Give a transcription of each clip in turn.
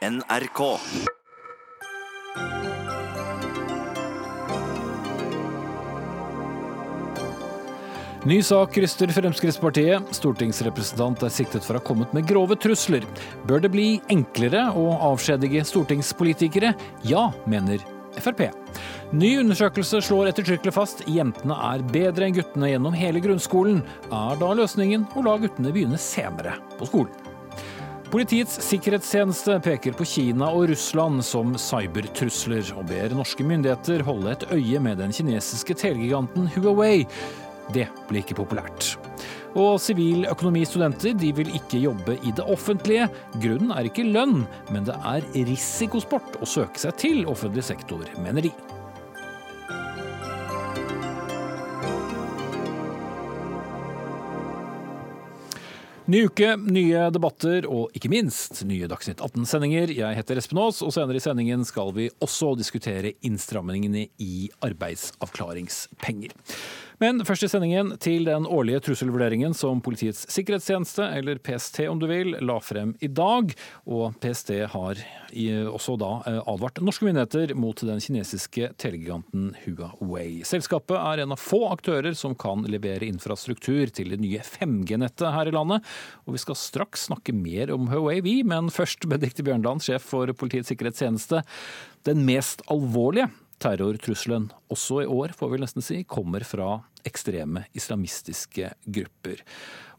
NRK. Ny sak ryster Fremskrittspartiet. Stortingsrepresentant er siktet for å ha kommet med grove trusler. Bør det bli enklere å avskjedige stortingspolitikere? Ja, mener Frp. Ny undersøkelse slår ettertrykkelig fast jentene er bedre enn guttene gjennom hele grunnskolen. Er da løsningen å la guttene begynne senere på skolen? Politiets sikkerhetstjeneste peker på Kina og Russland som cybertrusler, og ber norske myndigheter holde et øye med den kinesiske telegiganten Huawei. Det blir ikke populært. Og siviløkonomistudenter de vil ikke jobbe i det offentlige. Grunnen er ikke lønn, men det er risikosport å søke seg til offentlig sektor, mener de. Ny uke, nye debatter og ikke minst nye Dagsnytt 18-sendinger. Jeg heter Espen Aas, og senere i sendingen skal vi også diskutere innstrammingene i arbeidsavklaringspenger. Men først i sendingen til den årlige trusselvurderingen som Politiets sikkerhetstjeneste, eller PST om du vil, la frem i dag. Og PST har også da eh, advart norske myndigheter mot den kinesiske telegiganten Huawei. Selskapet er en av få aktører som kan levere infrastruktur til det nye 5G-nettet her i landet. Og vi skal straks snakke mer om Huawei, vi, men først Benedicte Bjørnland, sjef for Politiets sikkerhetstjeneste. Den mest alvorlige terrortrusselen, også i år får vi nesten si, kommer fra ekstreme islamistiske grupper.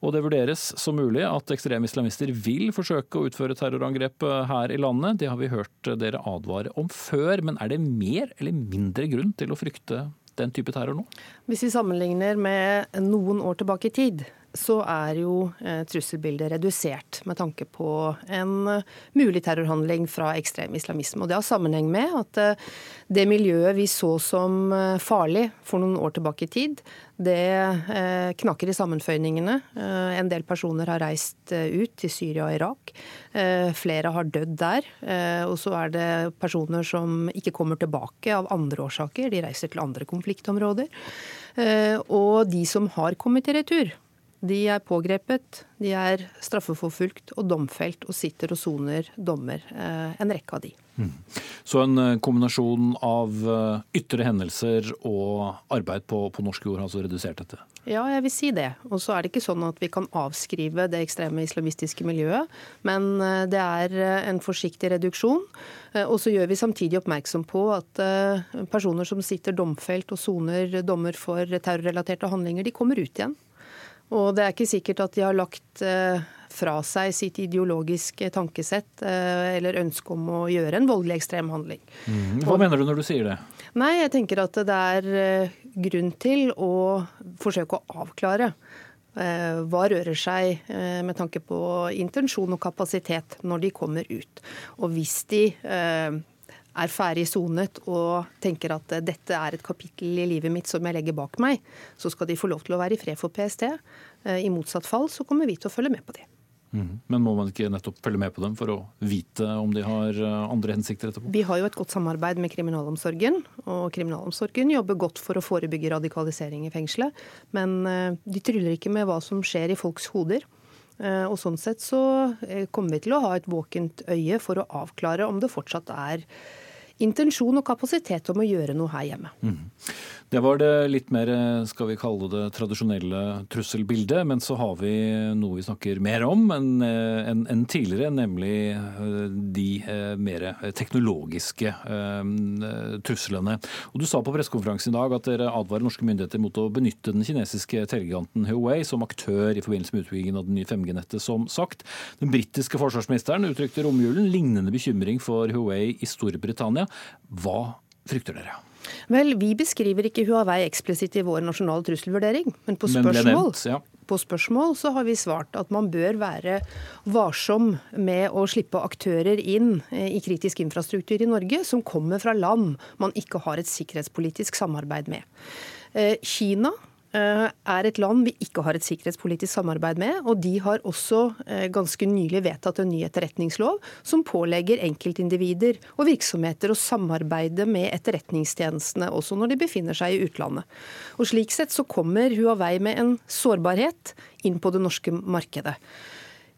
Og det vurderes som mulig at ekstreme islamister vil forsøke å utføre terrorangrep her i landet. Det har vi hørt dere advare om før, men er det mer eller mindre grunn til å frykte den type terror nå? Hvis vi sammenligner med noen år tilbake i tid, så er jo eh, trusselbildet redusert med tanke på en eh, mulig terrorhandling fra ekstrem islamisme. Og Det har sammenheng med at eh, det miljøet vi så som farlig for noen år tilbake i tid, det knakker i sammenføyningene. En del personer har reist ut til Syria og Irak. Flere har dødd der. Og så er det personer som ikke kommer tilbake av andre årsaker. De reiser til andre konfliktområder. Og de som har kommet i retur, de er pågrepet, de er straffeforfulgt og domfelt og sitter og soner dommer, eh, en rekke av de. Mm. Så en eh, kombinasjon av eh, ytre hendelser og arbeid på, på norsk jord har altså redusert dette? Ja, jeg vil si det. Og så er det ikke sånn at vi kan avskrive det ekstreme islamistiske miljøet, men det er en forsiktig reduksjon. Og så gjør vi samtidig oppmerksom på at personer som sitter domfelt og soner dommer for terrorrelaterte handlinger, de kommer ut igjen. Og det er ikke sikkert at de har lagt eh, fra seg sitt ideologiske tankesett eh, eller ønske om å gjøre en voldelig ekstrem handling. Mm. Hva og, mener du når du sier det? Nei, jeg tenker at det er eh, grunn til å forsøke å avklare hva rører seg med tanke på intensjon og kapasitet når de kommer ut. Og hvis de er ferdig sonet og tenker at dette er et kapittel i livet mitt som jeg legger bak meg, så skal de få lov til å være i fred for PST. Eh, I motsatt fall så kommer vi til å følge med på det. Mm. Men må man ikke nettopp følge med på dem for å vite om de har eh, andre hensikter etterpå? Vi har jo et godt samarbeid med kriminalomsorgen, og kriminalomsorgen jobber godt for å forebygge radikalisering i fengselet. Men eh, de tryller ikke med hva som skjer i folks hoder. Og sånn sett så kommer vi til å ha et våkent øye for å avklare om det fortsatt er intensjon og kapasitet om å gjøre noe her hjemme. Mm. Det var det litt mer, skal vi kalle det, tradisjonelle trusselbildet. Men så har vi noe vi snakker mer om enn en, en tidligere, nemlig eh, de eh, mer teknologiske eh, truslene. Og Du sa på pressekonferansen i dag at dere advarer norske myndigheter mot å benytte den kinesiske telegiganten Huawei som aktør i forbindelse med utbyggingen av det nye 5G-nettet, som sagt. Den britiske forsvarsministeren uttrykte romjulen lignende bekymring for Huawei i Storbritannia. Hva frykter dere? Vel, Vi beskriver ikke Huawei eksplisitt i vår nasjonale trusselvurdering, men på spørsmål, nevnt, ja. på spørsmål så har vi svart at man bør være varsom med å slippe aktører inn eh, i kritisk infrastruktur i Norge som kommer fra land man ikke har et sikkerhetspolitisk samarbeid med. Eh, Kina er et land vi ikke har et sikkerhetspolitisk samarbeid med. Og de har også eh, ganske nylig vedtatt en ny etterretningslov som pålegger enkeltindivider og virksomheter å samarbeide med etterretningstjenestene, også når de befinner seg i utlandet. Og Slik sett så kommer Huawei med en sårbarhet inn på det norske markedet.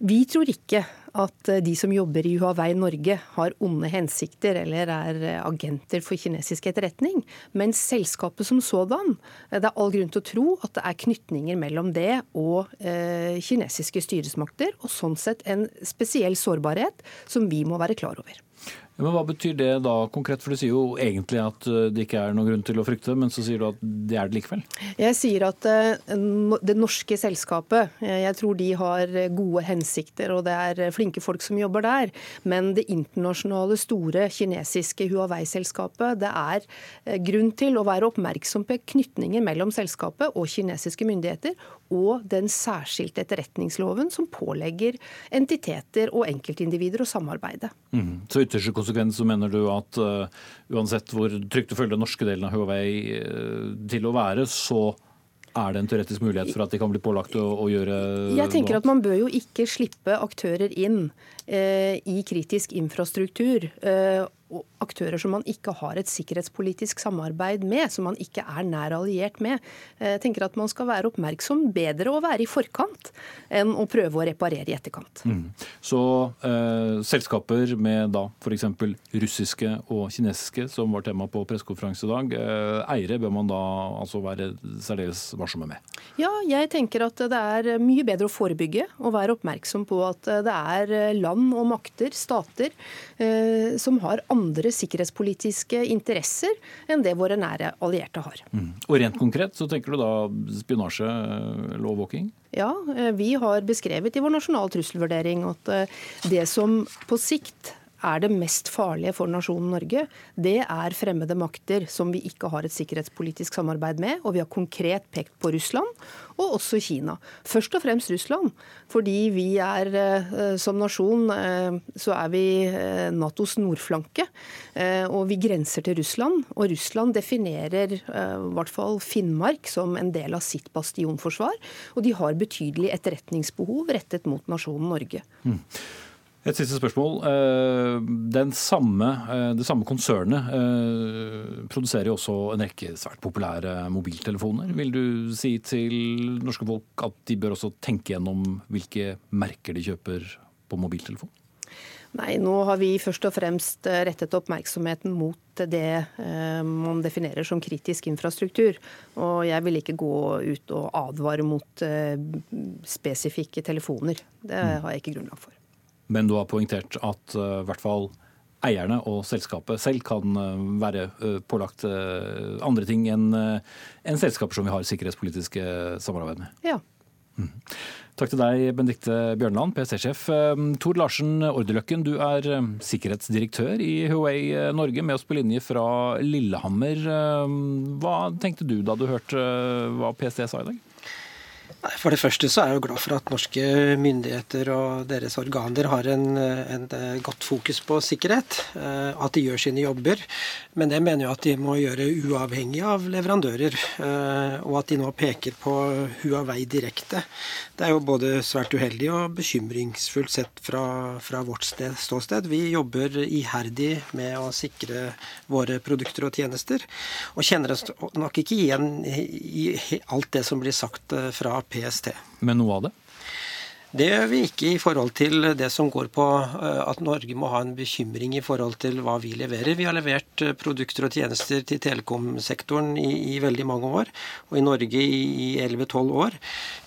Vi tror ikke at eh, de som jobber i Huawei Norge har onde hensikter eller er eh, agenter for kinesisk etterretning. Men selskapet som sådan, eh, det er all grunn til å tro at det er knytninger mellom det og kinesiske styresmakter, og sånn sett en spesiell sårbarhet som vi må være klar over. Men Hva betyr det da konkret? For Du sier jo egentlig at eh, det ikke er noen grunn til å frykte, men så sier du at det er det likevel? Jeg sier at eh, det norske selskapet, eh, jeg tror de har gode hensikter og det er flinke folk som jobber der. Men det internasjonale, store kinesiske Huawei-selskapet, det er grunn til å være oppmerksom på knytninger mellom selskapet og kinesiske myndigheter, og den særskilte etterretningsloven som pålegger entiteter og enkeltindivider å samarbeide. Mm. Så ytterste konsekvens så mener du at uh, uansett hvor trygt du føler den norske delen av Huawei uh, til å være, så er det en teoretisk mulighet for at de kan bli pålagt å, å gjøre Jeg tenker at Man bør jo ikke slippe aktører inn eh, i kritisk infrastruktur. Eh, aktører som man ikke har et sikkerhetspolitisk samarbeid med, som man ikke er nær alliert med. Jeg tenker at Man skal være oppmerksom, bedre å være i forkant enn å prøve å reparere i etterkant. Mm. Så eh, selskaper med da f.eks. russiske og kinesiske, som var tema på pressekonferanse i dag, eh, eiere bør man da altså være særdeles varsomme med? Ja, jeg tenker at det er mye bedre å forebygge og være oppmerksom på at det er land og makter, stater, eh, som har andre sikkerhetspolitiske interesser enn det våre nære allierte har. Mm. Og Rent konkret så tenker du da spionasje lovvåking? Ja, eh, vi har beskrevet i vår nasjonale trusselvurdering at eh, det som på sikt er det mest farlige for nasjonen Norge, det er fremmede makter som vi ikke har et sikkerhetspolitisk samarbeid med. Og vi har konkret pekt på Russland, og også Kina. Først og fremst Russland. Fordi vi er eh, som nasjon eh, så er vi eh, Natos nordflanke. Og vi grenser til Russland. Og Russland definerer i hvert fall Finnmark som en del av sitt bastionforsvar. Og de har betydelig etterretningsbehov rettet mot nasjonen Norge. Mm. Et siste spørsmål. Eh, samme, eh, det samme konsernet eh, produserer jo også en rekke svært populære mobiltelefoner. Vil du si til norske folk at de bør også tenke gjennom hvilke merker de kjøper på mobiltelefon? Nei, nå har vi først og fremst rettet oppmerksomheten mot det man definerer som kritisk infrastruktur. Og jeg vil ikke gå ut og advare mot spesifikke telefoner. Det har jeg ikke grunnlag for. Men du har poengtert at uh, i hvert fall eierne og selskapet selv kan uh, være uh, pålagt andre ting enn en selskaper som vi har sikkerhetspolitiske samarbeid med. Ja. Mm. Takk til deg, Benedikte Bjørnland, PST-sjef. Tor Larsen Orderløkken, du er sikkerhetsdirektør i Huawei Norge, med oss på linje fra Lillehammer. Hva tenkte du da du hørte hva PST sa i dag? For det første så er jeg jo glad for at norske myndigheter og deres organer har en, en, godt fokus på sikkerhet. Eh, at de gjør sine jobber. Men det mener jeg at de må gjøre uavhengig av leverandører. Eh, og at de nå peker på Huawei direkte. Det er jo både svært uheldig og bekymringsfullt sett fra, fra vårt sted, ståsted. Vi jobber iherdig med å sikre våre produkter og tjenester. Og kjenner oss nok ikke igjen i alt det som blir sagt fra PST. Men noe av det? Det gjør vi ikke i forhold til det som går på eh, at Norge må ha en bekymring i forhold til hva vi leverer. Vi har levert eh, produkter og tjenester til telekomsektoren i, i veldig mange år, og i Norge i 11-12 år.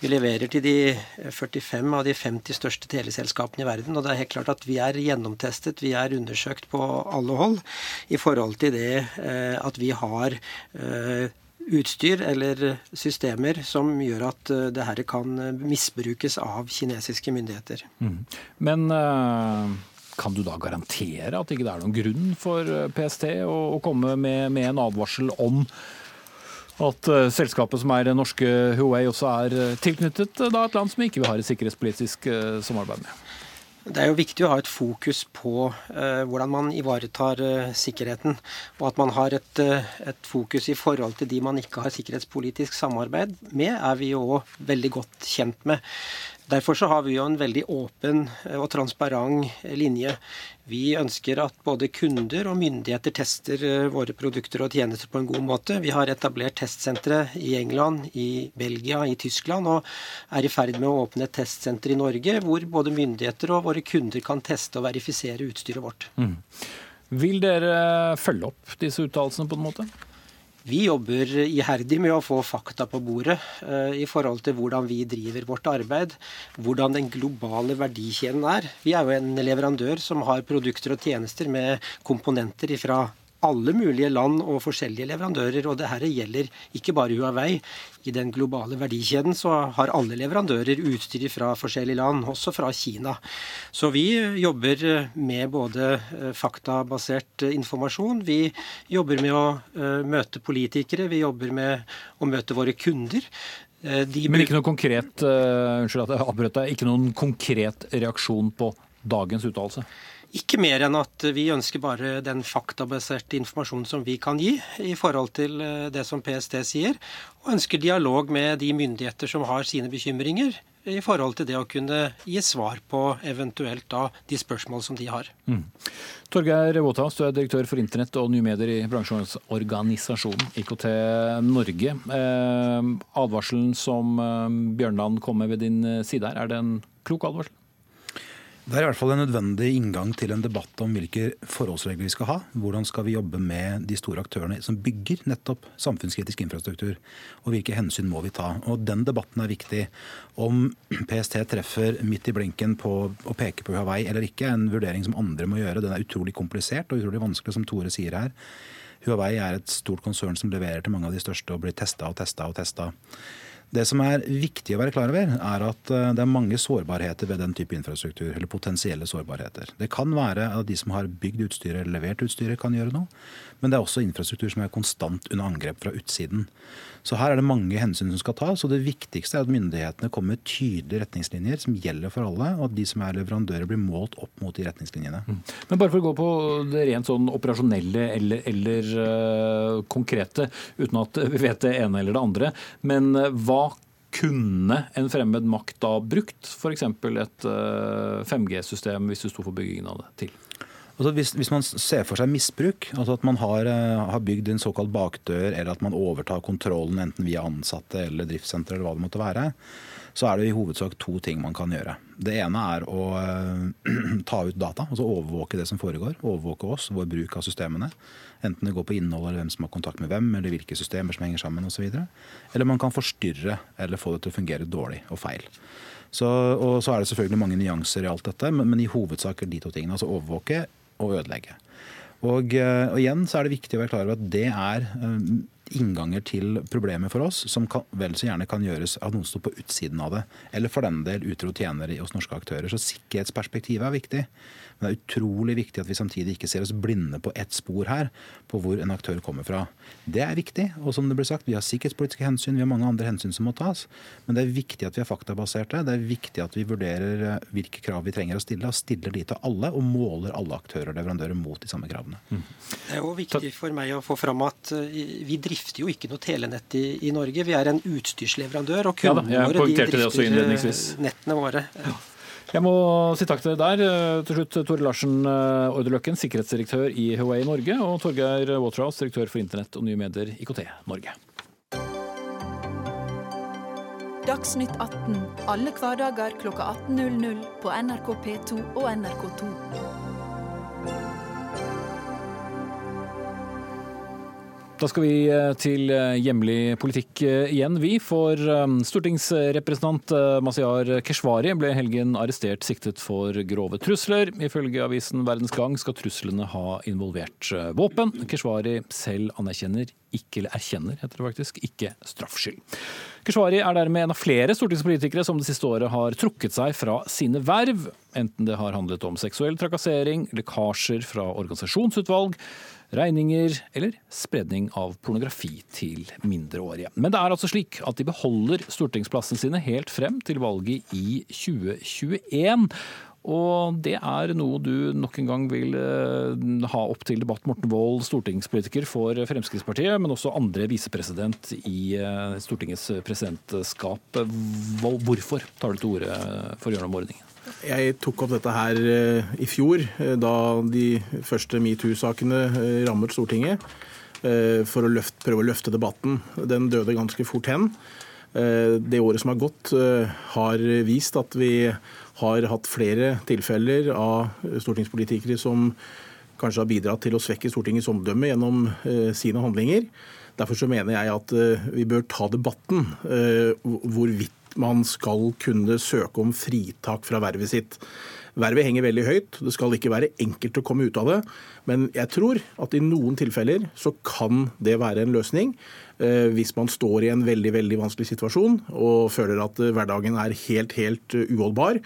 Vi leverer til de 45 av de 50 største teleselskapene i verden, og det er helt klart at vi er gjennomtestet, vi er undersøkt på alle hold i forhold til det eh, at vi har utstyr eller systemer som gjør at eh, det her kan misbrukes av kinesiske myndigheter. Mm. Men kan du da garantere at ikke det er noen grunn for eh, PST å, komme med, med, en advarsel om at selskapet som er norske Huawei også er tilknyttet da, et land som ikke vil ha et sikkerhetspolitisk samarbeid med? Det er jo viktig å ha et fokus på eh, hvordan man ivaretar eh, sikkerheten. Og at man har et, uh, et, fokus i forhold til de man ikke har sikkerhetspolitisk samarbeid med, er vi jo veldig godt kjent med. Derfor så har vi jo en veldig åpen og transparent linje. Vi ønsker at både kunder og myndigheter tester våre produkter og tjenester på en god måte. Vi har etablert testsentre i England, i Belgia, i Tyskland og er i ferd med å åpne et testsenter i Norge hvor både myndigheter og våre kunder kan teste og verifisere utstyret vårt. Mm. Vil dere følge opp disse uttalelsene på en måte? Vi jobber iherdig med å få fakta på bordet uh, i forhold til hvordan vi driver vårt arbeid, hvordan den globale verdikjeden er. Vi er jo en leverandør som har produkter og tjenester med komponenter fra alle mulige land og forskjellige leverandører. Og det her gjelder ikke bare Huawei. I den globale verdikjeden så har alle leverandører utstyr fra forskjellige land, også fra Kina. Så vi jobber med både eh, faktabasert informasjon, vi jobber med å eh, møte politikere, vi jobber med å møte våre kunder. Eh, de Men ikke noe konkret, uh, unnskyld at jeg avbrøt deg, ikke noen konkret reaksjon på dagens uttalelse? Ikke mer enn at vi ønsker bare den faktabaserte informasjonen som vi kan gi i forhold til eh, det som PST sier, og ønsker dialog med de myndigheter som har sine bekymringer i forhold til det å kunne gi svar på eventuelt da de spørsmål som de har. Mm. Torgeir Våthaus, du er direktør for internett og nye medier i bransjeorganisasjonen IKT Norge. Eh, advarselen som eh, Bjørnland kom med ved din side her, er det en klok advarsel? Det er i hvert fall en nødvendig inngang til en debatt om hvilke forholdsregler vi skal ha. Hvordan skal vi jobbe med de store aktørene som bygger nettopp samfunnskritisk infrastruktur. Og hvilke hensyn må vi ta. Og Den debatten er viktig. Om PST treffer midt i blinken på å peke på Huawei eller ikke, en vurdering som andre må gjøre. Den er utrolig komplisert og utrolig vanskelig, som Tore sier her. Huawei er et stort konsern som leverer til mange av de største og blir testa og testa og testa. Det som er viktig å være klar over, er at eh, det er mange sårbarheter ved den type infrastruktur. Eller potensielle sårbarheter. Det kan være at de som har bygd utstyret eller levert utstyret, kan gjøre noe. Men det er også infrastruktur som er konstant under angrep fra utsiden. Så her er det mange hensyn som skal tas. og Det viktigste er at myndighetene kommer med tydelige retningslinjer som gjelder for alle, og at de som er leverandører blir målt opp mot de retningslinjene. Mm. Men bare for å gå på det rent sånn operasjonelle eller, eller uh, konkrete, uten at vi vet det ene eller det andre. Men uh, hva kunne en fremmed makt da brukt f.eks. et 5G-system eh, hvis du sto for byggingen av det til? Altså hvis, hvis, man ser for seg misbruk, altså at man har, eh, har, bygd en såkalt bakdør, eller at man overtar kontrollen enten via ansatte eller driftssenter eller hva det måtte være, så er det i hovedsak to ting man kan gjøre. Det ene er å uh, ta ut data, altså overvåke det som foregår. Overvåke oss, vår bruk av systemene. Enten det går på innhold eller hvem som har kontakt med hvem, eller hvilke systemer som henger sammen osv. Eller man kan forstyrre eller få det til å fungere dårlig og feil. Så, og så er det selvfølgelig mange nyanser i alt dette, men, men i hovedsak er de to tingene. Altså overvåke å ødelegge. Og, eh, og, igjen så er det viktig å være klar over at det er eh, innganger til problemet for oss som kan, vel så gjerne kan gjøres av noen som står på utsiden av det. Eller for den del utro tjenere hos norske aktører. Så sikkerhetsperspektivet er viktig. Men det er utrolig viktig at vi samtidig ikke ser oss blinde på ett spor her, på hvor en aktør kommer fra. Det er viktig. Og som det ble sagt, vi har sikkerhetspolitiske hensyn, vi har mange andre hensyn som må tas. Men det er viktig at vi er faktabaserte. Det er viktig at vi vurderer eh, hvilke krav vi trenger å stille, og stiller de til alle, og måler alle aktører og leverandører mot de samme kravene. Mm. Det er òg viktig for meg å få fram at vi vi drifter jo ikke noe telenett i, i Norge. Vi er en utstyrsleverandør, og kundene ja, våre de drifter nettene våre. Ja. Jeg må si takk til deg der. Til slutt Tore Larsen eh, Orderløkken, sikkerhetsdirektør i Huawei Norge, og Torgeir Waterhouse, direktør for internett og nye medier IKT Norge. Dagsnytt 18 alle hverdager kl 18.00 på NRK P2 og NRK2. Da skal vi eh, til eh, hjemlig politikk eh, igjen, vi. For stortingsrepresentant Masiar Keshvari ble helgen arrestert siktet for grove trusler. Ifølge avisen Verdens Gang skal truslene ha involvert våpen. Keshvari selv anerkjenner ikke, eller erkjenner, heter det faktisk, ikke straffskyld. Keshvari er dermed en av flere stortingspolitikere som det siste året har trukket seg fra sine verv, enten det har handlet om seksuell trakassering, lekkasjer fra organisasjonsutvalg, regninger eller spredning av pornografi til mindreårige. Men det er altså slik at de beholder stortingsplassene sine helt frem til valget i 2021. Og det er noe du nok en gang vil eh, ha opp til debatt. Morten Wold, stortingspolitiker for Fremskrittspartiet, men også andre visepresident i eh, Stortingets presidentskap. Hvorfor tar du til orde for å gjøre noe med ordningen? Jeg tok opp dette her eh, i fjor, da de første metoo-sakene rammet Stortinget. For å løfte, prøve å løfte debatten. Den døde ganske fort hen. Det året som har gått, har vist at vi har hatt flere tilfeller av stortingspolitikere som kanskje har bidratt til å svekke Stortingets omdømme gjennom eh, sine handlinger. Derfor så mener jeg at eh, vi bør ta debatten eh, hvorvidt man skal kunne søke om fritak fra vervet sitt. Vervet henger veldig høyt. Det skal ikke være enkelt å komme ut av det. Men jeg tror at i noen tilfeller så kan det være en løsning. Hvis man står i en veldig veldig vanskelig situasjon og føler at hverdagen er helt, helt uholdbar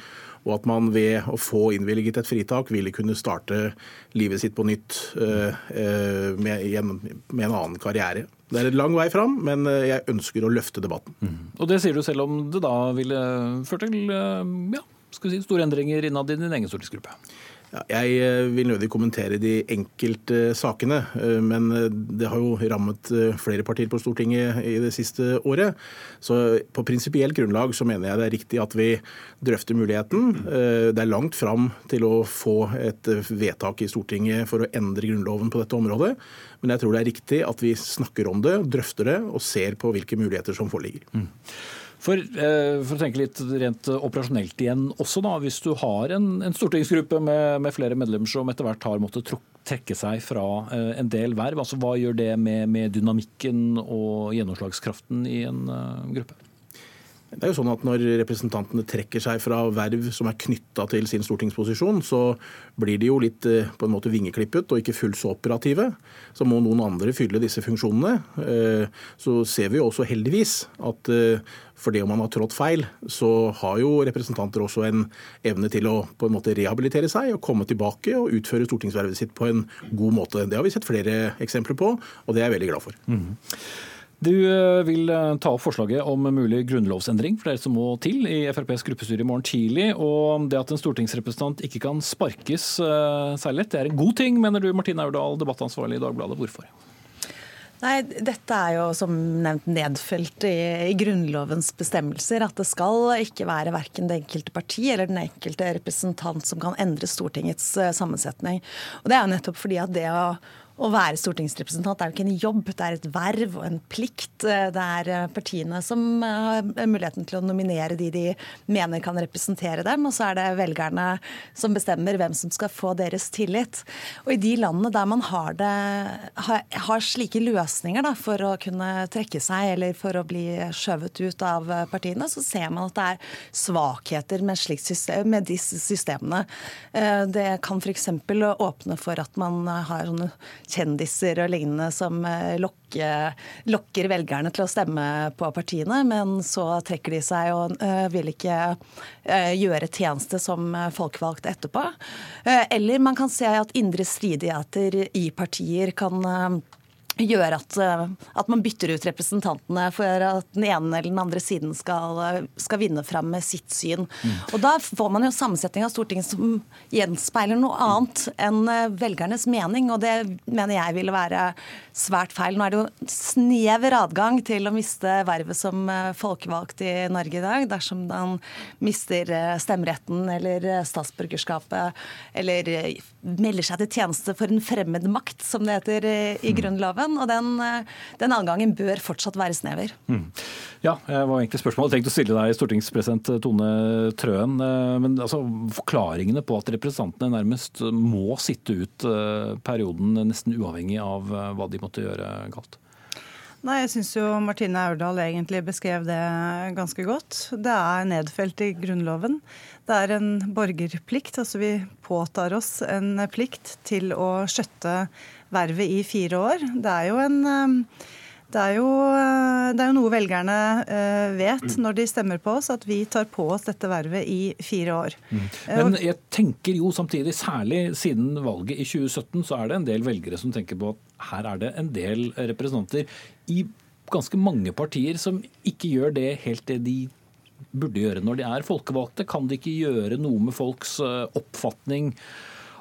og at man ved å få innvilget et fritak ville kunne starte livet sitt på nytt eh, eh, med, med en annen karriere. Det er en lang vei fram, men eh, jeg ønsker å løfte debatten. Mm. Og Det sier du selv om det da ville ført til ja, skal si, store endringer innad i din egen stortingsgruppe? Jeg eh, vil nødig kommentere de enkelte sakene, eh, men eh, det har jo rammet flere partier på Stortinget i det siste året. Så på prinsipielt grunnlag så mener jeg det er riktig at vi drøfter muligheten. Det er langt fram til å få et vedtak i Stortinget for å endre Grunnloven på dette området. Men jeg tror det er riktig at vi snakker om det, drøfter det og ser på hvilke muligheter som foreligger. For, eh, for, å tenke litt rent operasjonelt igjen også, da, hvis du har en, en stortingsgruppe med, med, flere medlemmer som etter hvert har måttet trekke seg fra eh, en del verv, altså hva gjør det med, med dynamikken og gjennomslagskraften i en uh, gruppe? Det er jo sånn at Når representantene trekker seg fra verv som er knytta til sin stortingsposisjon, så blir de jo litt eh, på en måte vingeklippet og ikke fullt så operative. Så må noen andre fylle disse funksjonene. Eh, så ser vi jo også heldigvis at eh, for det om man har trådt feil, så har jo representanter også en evne til å på en måte rehabilitere seg og komme tilbake og utføre stortingsvervet sitt på en god måte. Det har vi sett flere eksempler på, og det er jeg veldig glad for. Mm. Du eh, vil eh, ta opp forslaget om mulig grunnlovsendring for dere som må til i FrPs gruppestyre i morgen tidlig. Og det at en stortingsrepresentant ikke kan sparkes eh, særlig lett, det er en god ting, mener du Martine Aurdal, debattansvarlig i Dagbladet. Hvorfor? Nei, Dette er jo som nevnt nedfelt i, i, Grunnlovens bestemmelser. At det skal ikke være verken det enkelte parti eller den enkelte representant som kan endre Stortingets sammensetning. Og Det er jo nettopp fordi at det å å være stortingsrepresentant er jo ikke en jobb, det er et verv og en plikt. Det er eh, partiene som har muligheten til å nominere de de mener kan representere dem, og så er det velgerne som bestemmer hvem som skal få deres tillit. Og i de landene der man har, det, har, slike løsninger da, for å kunne trekke seg eller for å bli skjøvet ut av partiene, så ser man at det er svakheter med, system, med disse systemene. Eh, det kan f.eks. åpne for at man har sånne kjendiser og lignende som eh, lokker, lokker, velgerne til å stemme på partiene, men så trekker de seg og uh, vil ikke uh, gjøre tjeneste som folkevalgt etterpå. Eller man kan se at indre stridigheter i partier kan gjør at, eh, at, man bytter ut representantene for at den ene eller den andre siden skal, skal vinne fram med sitt syn. Mm. Og Da får man jo sammensetning av Stortinget som gjenspeiler noe annet enn eh, velgernes mening, og det mener jeg ville være svært feil. Nå er det jo snever adgang til å miste vervet som eh, folkevalgt i Norge i dag, dersom man mister stemmeretten eller statsborgerskapet, eller melder seg til tjeneste for en fremmed makt, som det heter i mm. Grunnloven den, og den, eh, den adgangen bør fortsatt være snever. Mm. Ja, det var egentlig spørsmålet tenkt å stille deg, stortingspresident Tone Trøen. Eh, men altså, forklaringene på at representantene nærmest må sitte ut eh, perioden nesten uavhengig av hva de måtte gjøre galt? Nei, Jeg syns jo Martine Aurdal egentlig beskrev det ganske godt. Det er nedfelt i Grunnloven. Det er en borgerplikt. altså Vi påtar oss en plikt til å skjøtte vervet i fire år. Det er jo en eh, det er, jo, eh, det er jo, noe velgerne eh, vet når de stemmer på oss, at vi tar på oss dette vervet i fire år. Mm. Men jeg tenker jo samtidig, særlig siden valget i 2017, så er det en del velgere som tenker på at her er det en del representanter i ganske mange partier som ikke gjør det helt det de burde gjøre når de er folkevalgte? Kan de ikke gjøre noe med folks oppfatning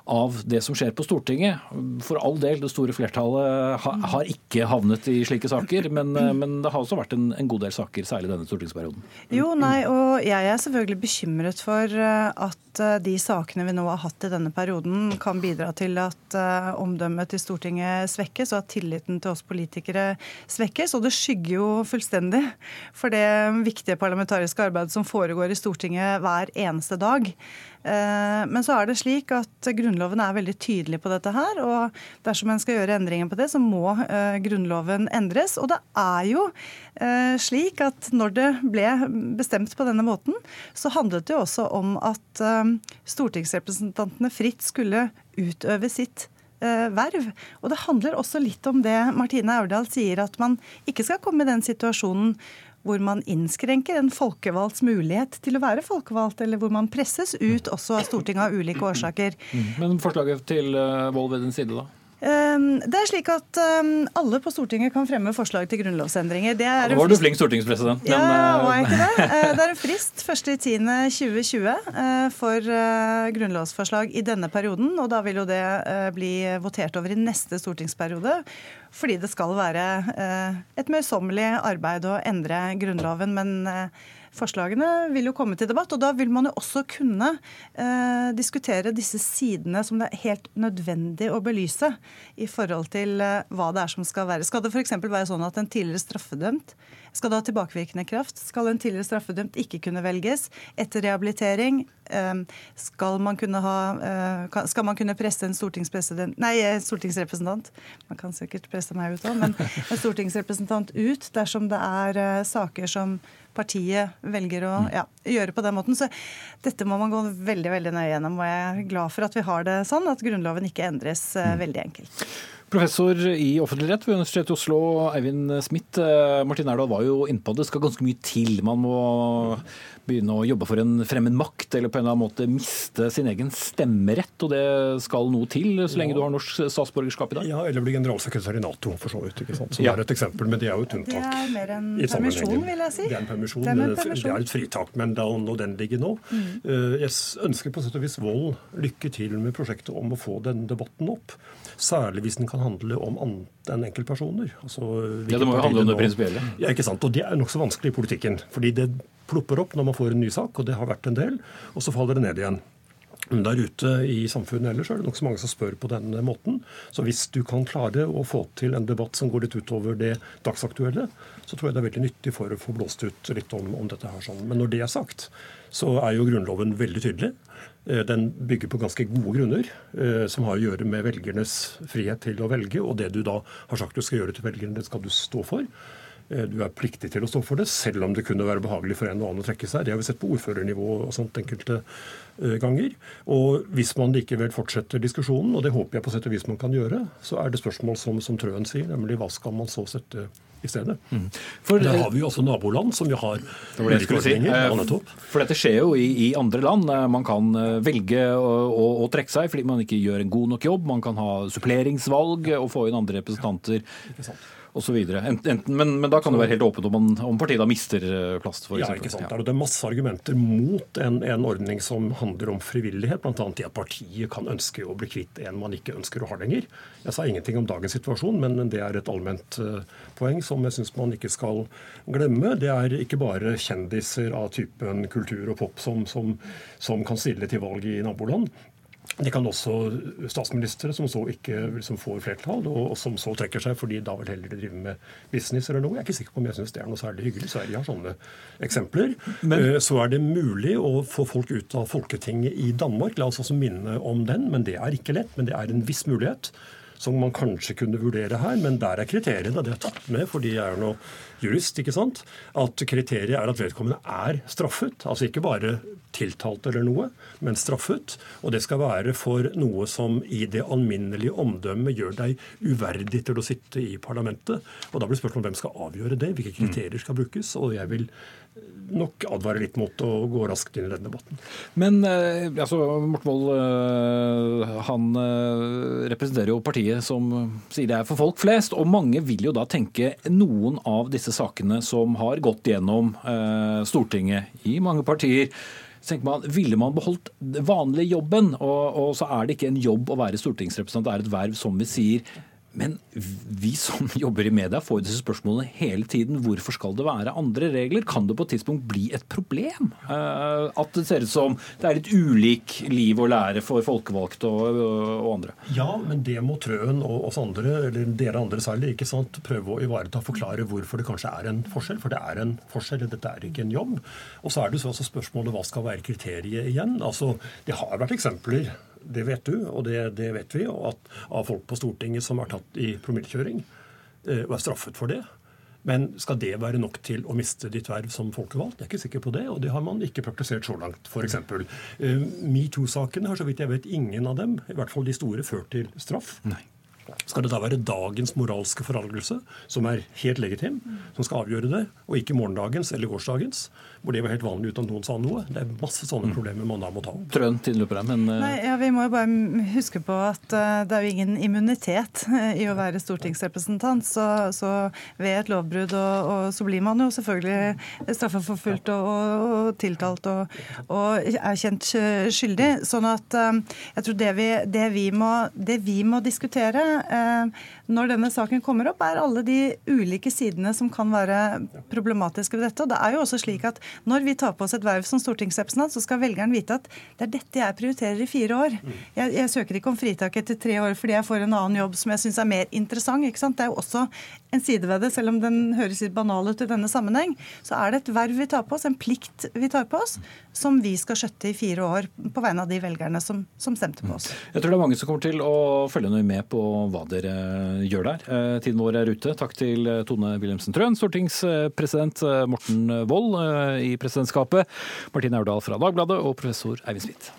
av det som skjer på Stortinget. For all del, det store flertallet har ikke havnet i slike saker, men, eh, men det har også vært en, en, god del saker, særlig denne stortingsperioden. Jo, nei, og jeg er selvfølgelig bekymret for at de sakene vi nå har hatt i denne perioden, kan bidra til at omdømmet til Stortinget svekkes, og at tilliten til oss politikere svekkes. Og det skygger jo fullstendig for det viktige parlamentariske arbeidet som foregår i Stortinget hver eneste dag. Eh, men så er det slik at Grunnloven er veldig tydelig på dette her. og Dersom en skal gjøre endringer på det, så må eh, Grunnloven endres. Og det er jo eh, slik at når det ble bestemt på denne måten, så handlet det jo også om at stortingsrepresentantene fritt skulle utøve sitt verv. Og det handler også litt om det Martine Aurdal sier, at man ikke skal komme i den situasjonen hvor man innskrenker en folkevalgts mulighet til å være folkevalgt, eller hvor man presses ut også av Stortinget av ulike årsaker. Mm. Men forslaget til Vold ved din side, da? Ehm, det er slik at ehm, alle på Stortinget kan fremme forslag til grunnlovsendringer. Det er var du flink stortingspresident. Men... Ja, var jeg ikke det? Eh, det er en frist 1.10.2020 eh, for grunnlovsforslag i denne perioden. Og da vil jo det bli votert over i neste stortingsperiode fordi det skal være eh, et møysommelig arbeid å endre Grunnloven. men eh, Forslagene vil jo komme til debatt, og da vil man jo også kunne eh, diskutere disse sidene som det er helt nødvendig å belyse i forhold til eh, hva det er som skal være. Skal det f.eks. være sånn at en tidligere straffedømt skal det ha tilbakevirkende kraft? Skal en tidligere straffedømt ikke kunne velges? Etter rehabilitering eh, skal man kunne, ha, eh, skal man kunne presse en nei, eh, stortingsrepresentant Man kan sikkert presse meg ut òg, men en stortingsrepresentant ut dersom det er saker som partiet velger å ja, gjøre på den måten. Så dette må man gå veldig veldig nøye gjennom. Og jeg er glad for at vi har det sånn, at Grunnloven ikke endres uh, veldig enkelt. Professor i offentlig rett ved Universitetet i Oslo, Eivind Smith. Eh, Martin Erdal var jo innpå det. Det skal ganske mye til. Man må begynne å jobbe for en fremmed makt, eller på en eller annen måte miste sin egen stemmerett. Og det skal noe til, så lenge ja. du har norsk statsborgerskap i dag? Ja, eller bli generalsekretær i Nato, for så vidt. ikke sant? Som ja. er et eksempel, men det er jo et unntak. Det er mer en permisjon, vil jeg si. Det er en permisjon, det er, en permisjon. Det er et fritak, men da når den ligger nå mm. Eh, jeg ønsker på sett og vis Vold lykke til med prosjektet om å få denne debatten opp. Særlig hvis den kan handle om annet enn enkeltpersoner. Altså, ja, det må jo handle om det prinsipielle. Ja, ikke sant. Og det er nokså vanskelig i politikken. fordi det plopper opp når man får en ny sak, og det har vært en del, og så faller det ned igjen. Men der ute i samfunnet ellers er det nokså mange som spør på den måten. Så hvis du kan klare å få til en debatt som går litt utover det dagsaktuelle, så tror jeg det er veldig nyttig for å få blåst ut litt om, om dette her. sånn. Men når det er sagt, så er jo Grunnloven veldig tydelig. Eh, den bygger på ganske gode grunner, eh, som har å gjøre med velgernes frihet til å velge. Og det du da har sagt du skal gjøre til velgerne, det skal du stå for. Eh, du er pliktig til å stå for det, selv om det kunne være behagelig for en og annen å trekke seg. Det har vi sett på ordførernivå og sånt enkelte ganger. Og hvis man likevel fortsetter diskusjonen, og det håper jeg på sett og vis man kan gjøre, så er det spørsmål som, som Trøen sier, nemlig hva skal man så sette i stedet. Mm. For, Der har vi jo også naboland som vi har ulike ordninger. si. for dette skjer jo i, i, andre land. Man kan velge å, å, å, trekke seg fordi man ikke gjør en god nok jobb. Man kan ha suppleringsvalg og få inn andre representanter. Ikke osv. Men, men da kan det være helt åpent om, man, om partiet da mister eh, plass? For ja, ikke sant. Ja. Det er masse argumenter mot en, en ordning som handler om frivillighet, bl.a. i at partiet kan ønske å bli kvitt en man ikke ønsker å ha lenger. Jeg sa ingenting om dagens situasjon, men det er et allment uh, poeng som jeg syns man ikke skal glemme. Det er ikke bare kjendiser av typen kultur og pop som, som, som kan stille til valg i naboland. Det kan også statsministre som så ikke liksom får flertall, og, som så trekker seg fordi da vil heller drive med business eller noe. Jeg er ikke sikker på om jeg syns det er noe særlig hyggelig. Sverige har sånne eksempler. Men, eh, så er det mulig å få folk ut av Folketinget i Danmark. La oss også minne om den, men det er ikke lett. Men det er en viss mulighet som man kanskje kunne vurdere her. Men der er kriteriene, det er tatt med fordi jeg er noe jurist, ikke sant, at kriteriet er at vedkommende er straffet. Altså ikke bare tiltalt eller noe, men straffet. Og det skal være for noe som i det alminnelige omdømmet gjør deg uverdig til å sitte i parlamentet. Og da blir spørsmålet hvem skal avgjøre det, hvilke kriterier skal brukes. Og jeg vil nok advare litt mot å gå raskt inn i denne debatten. Men eh, altså, Morten Wold eh, han eh, representerer jo partiet som sier det er for folk flest. Og mange vil jo da tenke noen av disse sakene som har gått gjennom Stortinget i mange partier. Så tenker man, Ville man beholdt vanlig jobben, og, og så er det ikke en jobb å være stortingsrepresentant, det er et verv som vi sier. Men vi som jobber i media får jo disse spørsmålene hele tiden. Hvorfor skal det være andre regler? Kan det på et tidspunkt bli et problem? Uh, at det ser ut som det er litt ulik liv og lære for folkevalgte og, og, andre? Ja, men det må Trøen og oss andre, eller dere andre særlig, ikke sant, prøve å ivareta. Forklare hvorfor det kanskje er en forskjell. For det er en forskjell, dette er ikke en jobb. Og så er det så også spørsmålet hva skal være kriteriet igjen. Altså, Det har vært eksempler det vet du, og det, det vet vi, og at, av folk på Stortinget som er tatt i promillekjøring eh, og er straffet for det. Men skal det være nok til å miste ditt verv som folkevalgt? Jeg er ikke sikker på det, og det har man ikke praktisert så langt. F.eks. Uh, Metoo-sakene har så vidt jeg vet ingen av dem, i hvert fall de store, ført til straff. Nei. Skal det da være dagens moralske forargelse, som er helt legitim, som skal avgjøre det, og ikke morgendagens eller gårsdagens? Hvor det var helt vanlig uten at noen sa noe. Det er masse sånne mm. problemer man da må ta opp. Trøen, tiden løper men... Uh... Nei, ja, Vi må jo bare huske på at uh, det er jo ingen immunitet uh, i å være stortingsrepresentant. Så, så ved et lovbrudd og, og, så blir man jo selvfølgelig straffeforfulgt og, og, og tiltalt og, er kjent skyldig. Sånn at jeg tror det vi, det vi, må, det vi må, diskutere når denne saken kommer opp, er alle de ulike sidene som kan være problematiske ved dette. Og det er jo også slik at når vi tar på oss et verv som stortingsrepresentant, så skal velgeren vite at det er dette jeg prioriterer i fire år. Jeg, jeg søker ikke om fritak etter tre år fordi jeg får en annen jobb som jeg syns er mer interessant. ikke sant? Det er jo også en side ved det, selv om den høres litt banal ut i denne sammenheng. Så er det et verv vi tar på oss, en plikt vi tar på oss, som vi skal skjøtte i fire år på vegne av de velgerne som, som stemte på oss. Jeg tror det er mange som kommer til å følge noe med på hva dere gjør der. Eh, tiden vår er ute. Takk til Tone Wilhelmsen Trøen, stortingspresident Morten Wold i presidentskapet, Martine Aurdal fra Dagbladet og professor Eivind Smith.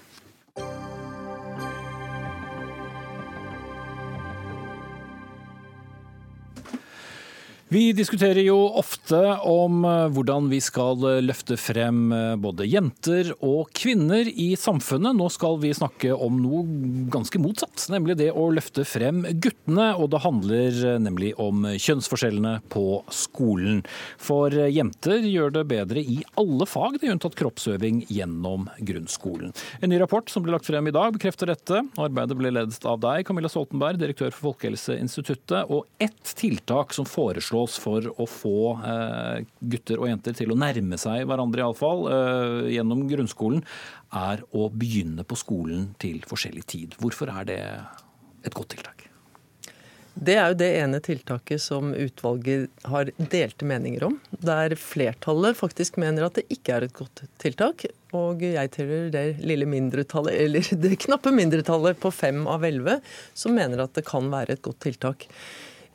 Vi diskuterer jo ofte om eh, hvordan vi skal eh, løfte frem eh, både jenter og kvinner i samfunnet. Nå skal vi snakke om noe ganske motsatt, nemlig det å løfte frem guttene. Og det handler nemlig om kjønnsforskjellene på skolen. For jenter gjør det bedre i alle fag, det er unntatt kroppsøving gjennom grunnskolen. En ny rapport som ble lagt frem i dag bekrefter dette. Arbeidet ble ledet av deg, Camilla Stoltenberg, direktør for Folkehelseinstituttet. Og ett tiltak som foreslås oss for å få eh, gutter og jenter til å nærme seg hverandre, iallfall, eh, gjennom grunnskolen, er å begynne på skolen til forskjellig tid. Hvorfor er det et godt tiltak? Det er jo det ene tiltaket som utvalget har delte meninger om. Der flertallet faktisk mener at det ikke er et godt tiltak. Og jeg tilhører det lille mindretallet, eller det knappe mindretallet på fem av elleve, som mener at det kan være et godt tiltak.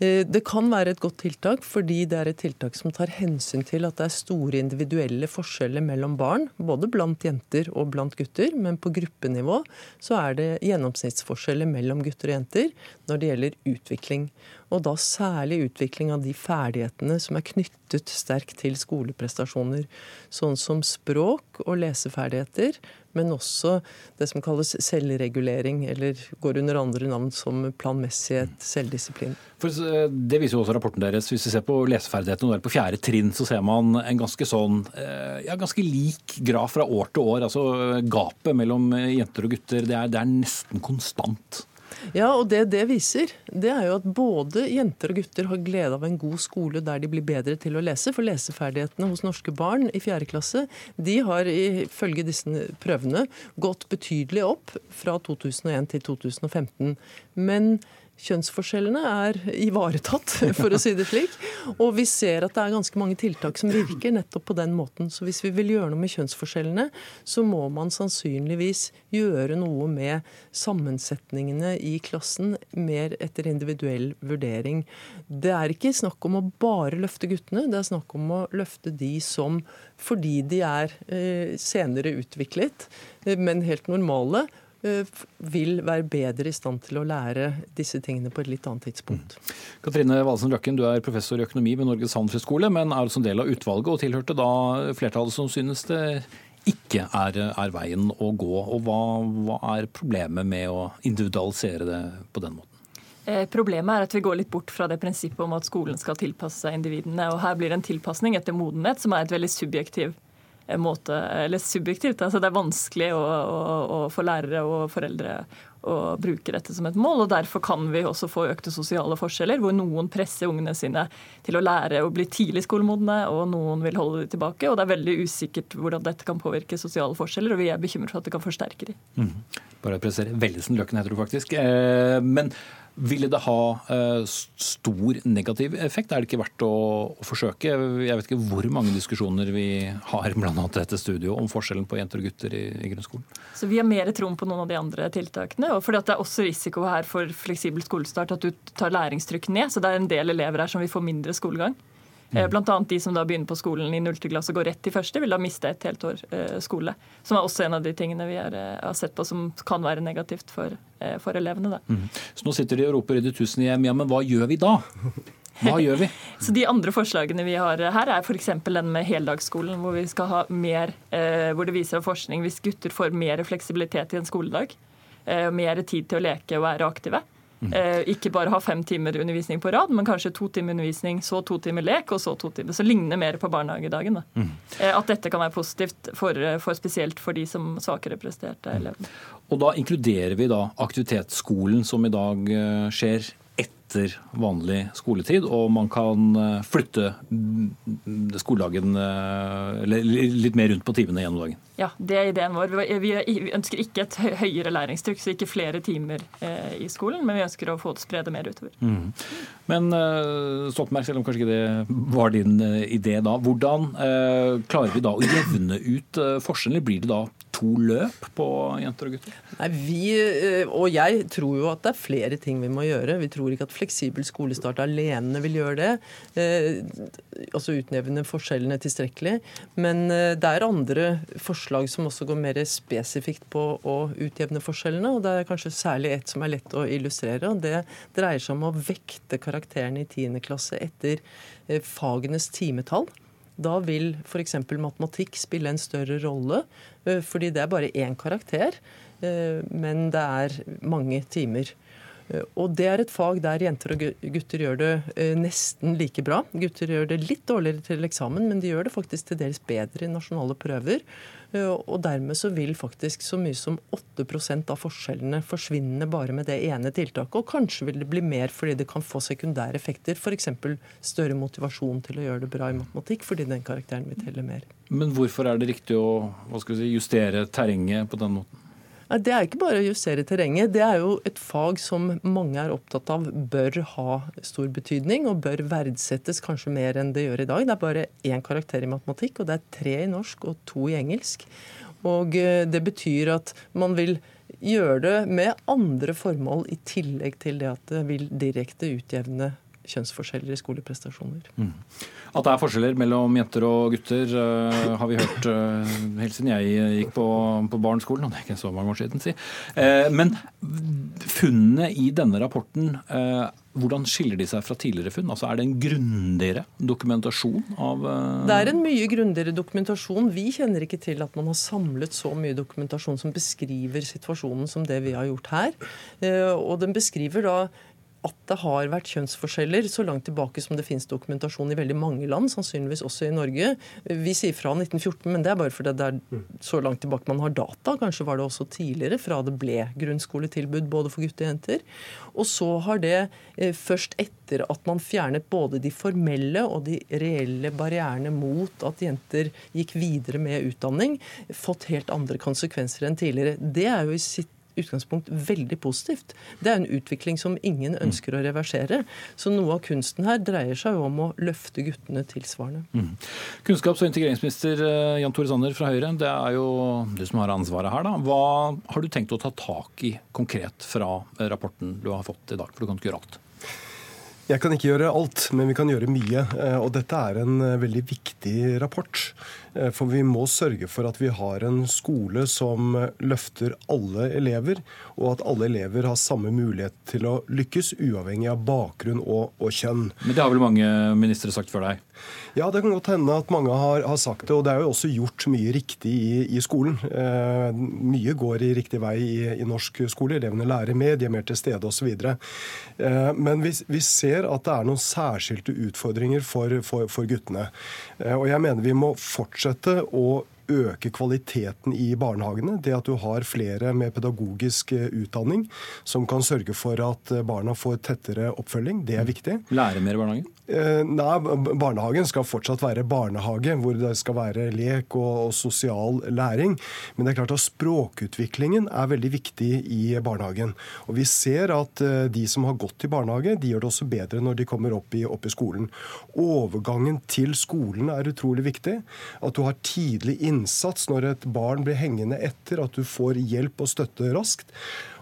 Eh, det kan være et godt tiltak fordi det er et tiltak som tar hensyn til at det er store individuelle forskjeller mellom barn, både blant jenter og blant gutter. Men på gruppenivå så er det gjennomsnittsforskjeller mellom gutter og jenter når det gjelder utvikling. Og da særlig utvikling av de ferdighetene som er knyttet sterkt til skoleprestasjoner. Sånn som språk og leseferdigheter, men også det som kalles selvregulering, eller går under andre navn som planmessighet, selvdisiplin. For eh, Det viser jo også rapporten deres. Hvis vi ser på leseferdighetene der er på fjerde trinn, så ser man en ganske sånn, eh, ja, ganske lik graf fra år til år. Altså Gapet mellom jenter og gutter det er, det er nesten konstant. Ja, og det det viser, det er jo at både jenter og gutter har glede av en god skole der de blir bedre til å lese. For leseferdighetene hos norske barn i 4. klasse de har ifølge disse prøvene gått betydelig opp fra 2001 til 2015. Men kjønnsforskjellene er ivaretatt, for å si det slik. Og vi ser at det er ganske mange tiltak som virker nettopp på den måten. Så hvis vi vil gjøre noe med kjønnsforskjellene, så må man sannsynligvis gjøre noe med sammensetningene i klassen mer etter individuell vurdering. Det er ikke snakk om å bare løfte guttene, det er snakk om å løfte de som fordi de er eh, senere utviklet, eh, men helt normale, vil være bedre i stand til å lære disse tingene på et litt annet tidspunkt. Katrine Valsen Løkken, du er professor i økonomi ved Norges handelshøyskole, men er også en del av utvalget og tilhørte da flertallet som synes det ikke er, er veien å gå. Og hva, hva er problemet med å individualisere det på den måten? Eh, problemet er at vi går litt bort fra det prinsippet om at skolen skal tilpasse seg individene. og Her blir det en tilpasning etter modenhet, som er et veldig subjektiv eh, måte, eller subjektivt. altså Det er vanskelig å, å, å få lærere og foreldre å bruke dette som et mål. og Derfor kan vi også få økte sosiale forskjeller, hvor noen presser ungene sine til å lære å bli tidlig skolemodne, og noen vil holde dem tilbake. og Det er veldig usikkert hvordan dette kan påvirke sosiale forskjeller, og vi er bekymret for at det kan forsterke dem. Mm. Bare presisere. Vellesen Løkken heter du faktisk. Eh, men ville det ha uh, stor negativ effekt? Er det ikke verdt å, å, forsøke? Jeg vet ikke hvor mange diskusjoner vi har blant annet dette studio om forskjellen på jenter og gutter i, i grunnskolen. Så Vi har mer troen på noen av de andre tiltakene. Og fordi Det er også risiko her for fleksibel skolestart at du tar læringstrykk ned. så Det er en del elever her som vil få mindre skolegang. Mm. Bl.a. de som da begynner på skolen i 0. klasse og går rett til første, vil da miste et helt år eh, skole. Som er også en av de tingene vi har, eh, har sett på som kan være negativt for, eh, for elevene. Mm. Så nå sitter de og roper i det tusen hjem, ja, men hva gjør vi da? Hva gjør vi? Så De andre forslagene vi har her, er f.eks. den med heldagsskolen, hvor vi skal ha mer, hvor det viser av forskning hvis gutter får mer fleksibilitet i en skoledag, mer tid til å leke og være aktive, Eh, ikke bare ha fem timer undervisning på rad, men kanskje to timer undervisning, så to timer lek, og så to timer. Så ligner mer på barnehagedagen. Mm. Eh, at dette kan være positivt, for, for spesielt for de som svakere presterte mm. elevene. Og da inkluderer vi da aktivitetsskolen som i dag eh, skjer etter vanlig skoletid, og man kan eh, flytte skoledagen eh, litt mer rundt på timene gjennom dagen. Ja, det er ideen vår. Vi ønsker ikke et høyere læringstrykk, så ikke flere timer eh, i skolen, men vi ønsker å få det sprede mer utover. Mm. Men Stoltenberg, selv om kanskje ikke det var din idé da, hvordan klarer vi da å jevne ut forskjellene? Blir det da to løp på jenter og gutter? Nei, Vi og jeg tror jo at det er flere ting vi må gjøre. Vi tror ikke at fleksibel skolestart alene vil gjøre det. Eh, altså utnevne forskjellene tilstrekkelig. Men eh, det er andre forslag som også går mer spesifikt på å utjevne forskjellene. og Det er kanskje særlig ett som er lett å illustrere. og Det dreier seg om å vekte karakterene i 10. klasse etter eh, fagenes timetall. Da vil f.eks. matematikk spille en større rolle, fordi det er bare én karakter. Men det er mange timer. Eh, og det er et fag der jenter og gutter gjør det eh, nesten like bra. Gutter gjør det litt dårligere til eksamen, men de gjør det faktisk til dels bedre i nasjonale prøver. Eh, og dermed så vil faktisk så mye som 8% av forskjellene forsvinne bare med det ene tiltaket. Og kanskje vil det bli mer fordi det kan få sekundære effekter. F.eks. større motivasjon til å gjøre det bra i matematikk fordi den karakteren vil telle mer. Men hvorfor er det riktig å si, justere terrenget på den måten? Det er ikke bare å justere terrenget. Det er jo et fag som mange er opptatt av bør ha stor betydning, og bør verdsettes kanskje mer enn det gjør i dag. Det er bare én karakter i matematikk, og det er tre i norsk og to i engelsk. Og eh, det betyr at man vil gjøre det med andre formål i tillegg til det at det vil direkte utjevne kjønnsforskjeller i skoleprestasjoner. Mm. At det er forskjeller mellom jenter og gutter, uh, har vi hørt uh, helt siden jeg gikk på, på barneskolen. Og det er ikke så mange år siden, si. Uh, men funnene i denne rapporten, hvordan skiller de seg fra tidligere funn? Altså Er det en grundigere dokumentasjon av Det er en mye grundigere dokumentasjon. Vi kjenner ikke til at man har samlet så mye dokumentasjon som beskriver situasjonen som det vi har gjort her. Og den beskriver da at det har vært kjønnsforskjeller så langt tilbake som det finnes dokumentasjon i veldig mange land, sannsynligvis også i Norge. Vi sier fra 1914, men det er bare fordi det er så langt tilbake man har data. Kanskje var det også tidligere, fra det ble grunnskoletilbud både for gutter og jenter. Og så har det eh, først etter at man fjernet både de formelle og de reelle barrierene mot at jenter gikk videre med utdanning, fått helt andre konsekvenser enn tidligere. Det er jo i sitt utgangspunkt veldig positivt. Det er en utvikling som ingen ønsker å reversere. Så noe av kunsten her dreier seg jo om å løfte guttene tilsvarende. Mm. Kunnskaps- og integreringsminister eh, Jan Tore Sanner fra Høyre, det er jo du som har ansvaret her. da. Hva har du tenkt å ta tak i konkret fra rapporten du har fått i dag? For du kan ikke gjøre alt. Jeg kan ikke gjøre alt, men vi kan gjøre mye. Eh, og dette er en eh, veldig viktig rapport. Eh, for vi må sørge for at vi har en skole som løfter alle elever, og at alle elever har samme mulighet til å lykkes, uavhengig av bakgrunn og, og kjønn. Men det har vel mange ministre sagt før deg? Ja, det kan godt hende at mange har, har, sagt det. Og det er jo også gjort mye riktig i, i skolen. Eh, mye går i riktig vei i, i, norsk skole. Elevene lærer med, de er mer til stede osv. Eh, men vi, vi, ser at det er noen særskilte utfordringer for, for, for guttene. Eh, og jeg mener vi må fortsette å øke kvaliteten i barnehagene. Det at du har flere med pedagogisk eh, utdanning som kan sørge for at eh, barna får tettere oppfølging, det er viktig. Lære mer i barnehagen? Eh, nei, Barnehagen skal fortsatt være barnehage, hvor det skal være lek og, og, sosial læring. Men det er klart at språkutviklingen er veldig viktig i barnehagen. Og vi ser at de som har gått i barnehage, de gjør det også bedre når de kommer opp i, opp i skolen. Overgangen til skolen er utrolig viktig. At du har tidlig innsats når et barn blir hengende etter, at du får hjelp og støtte raskt.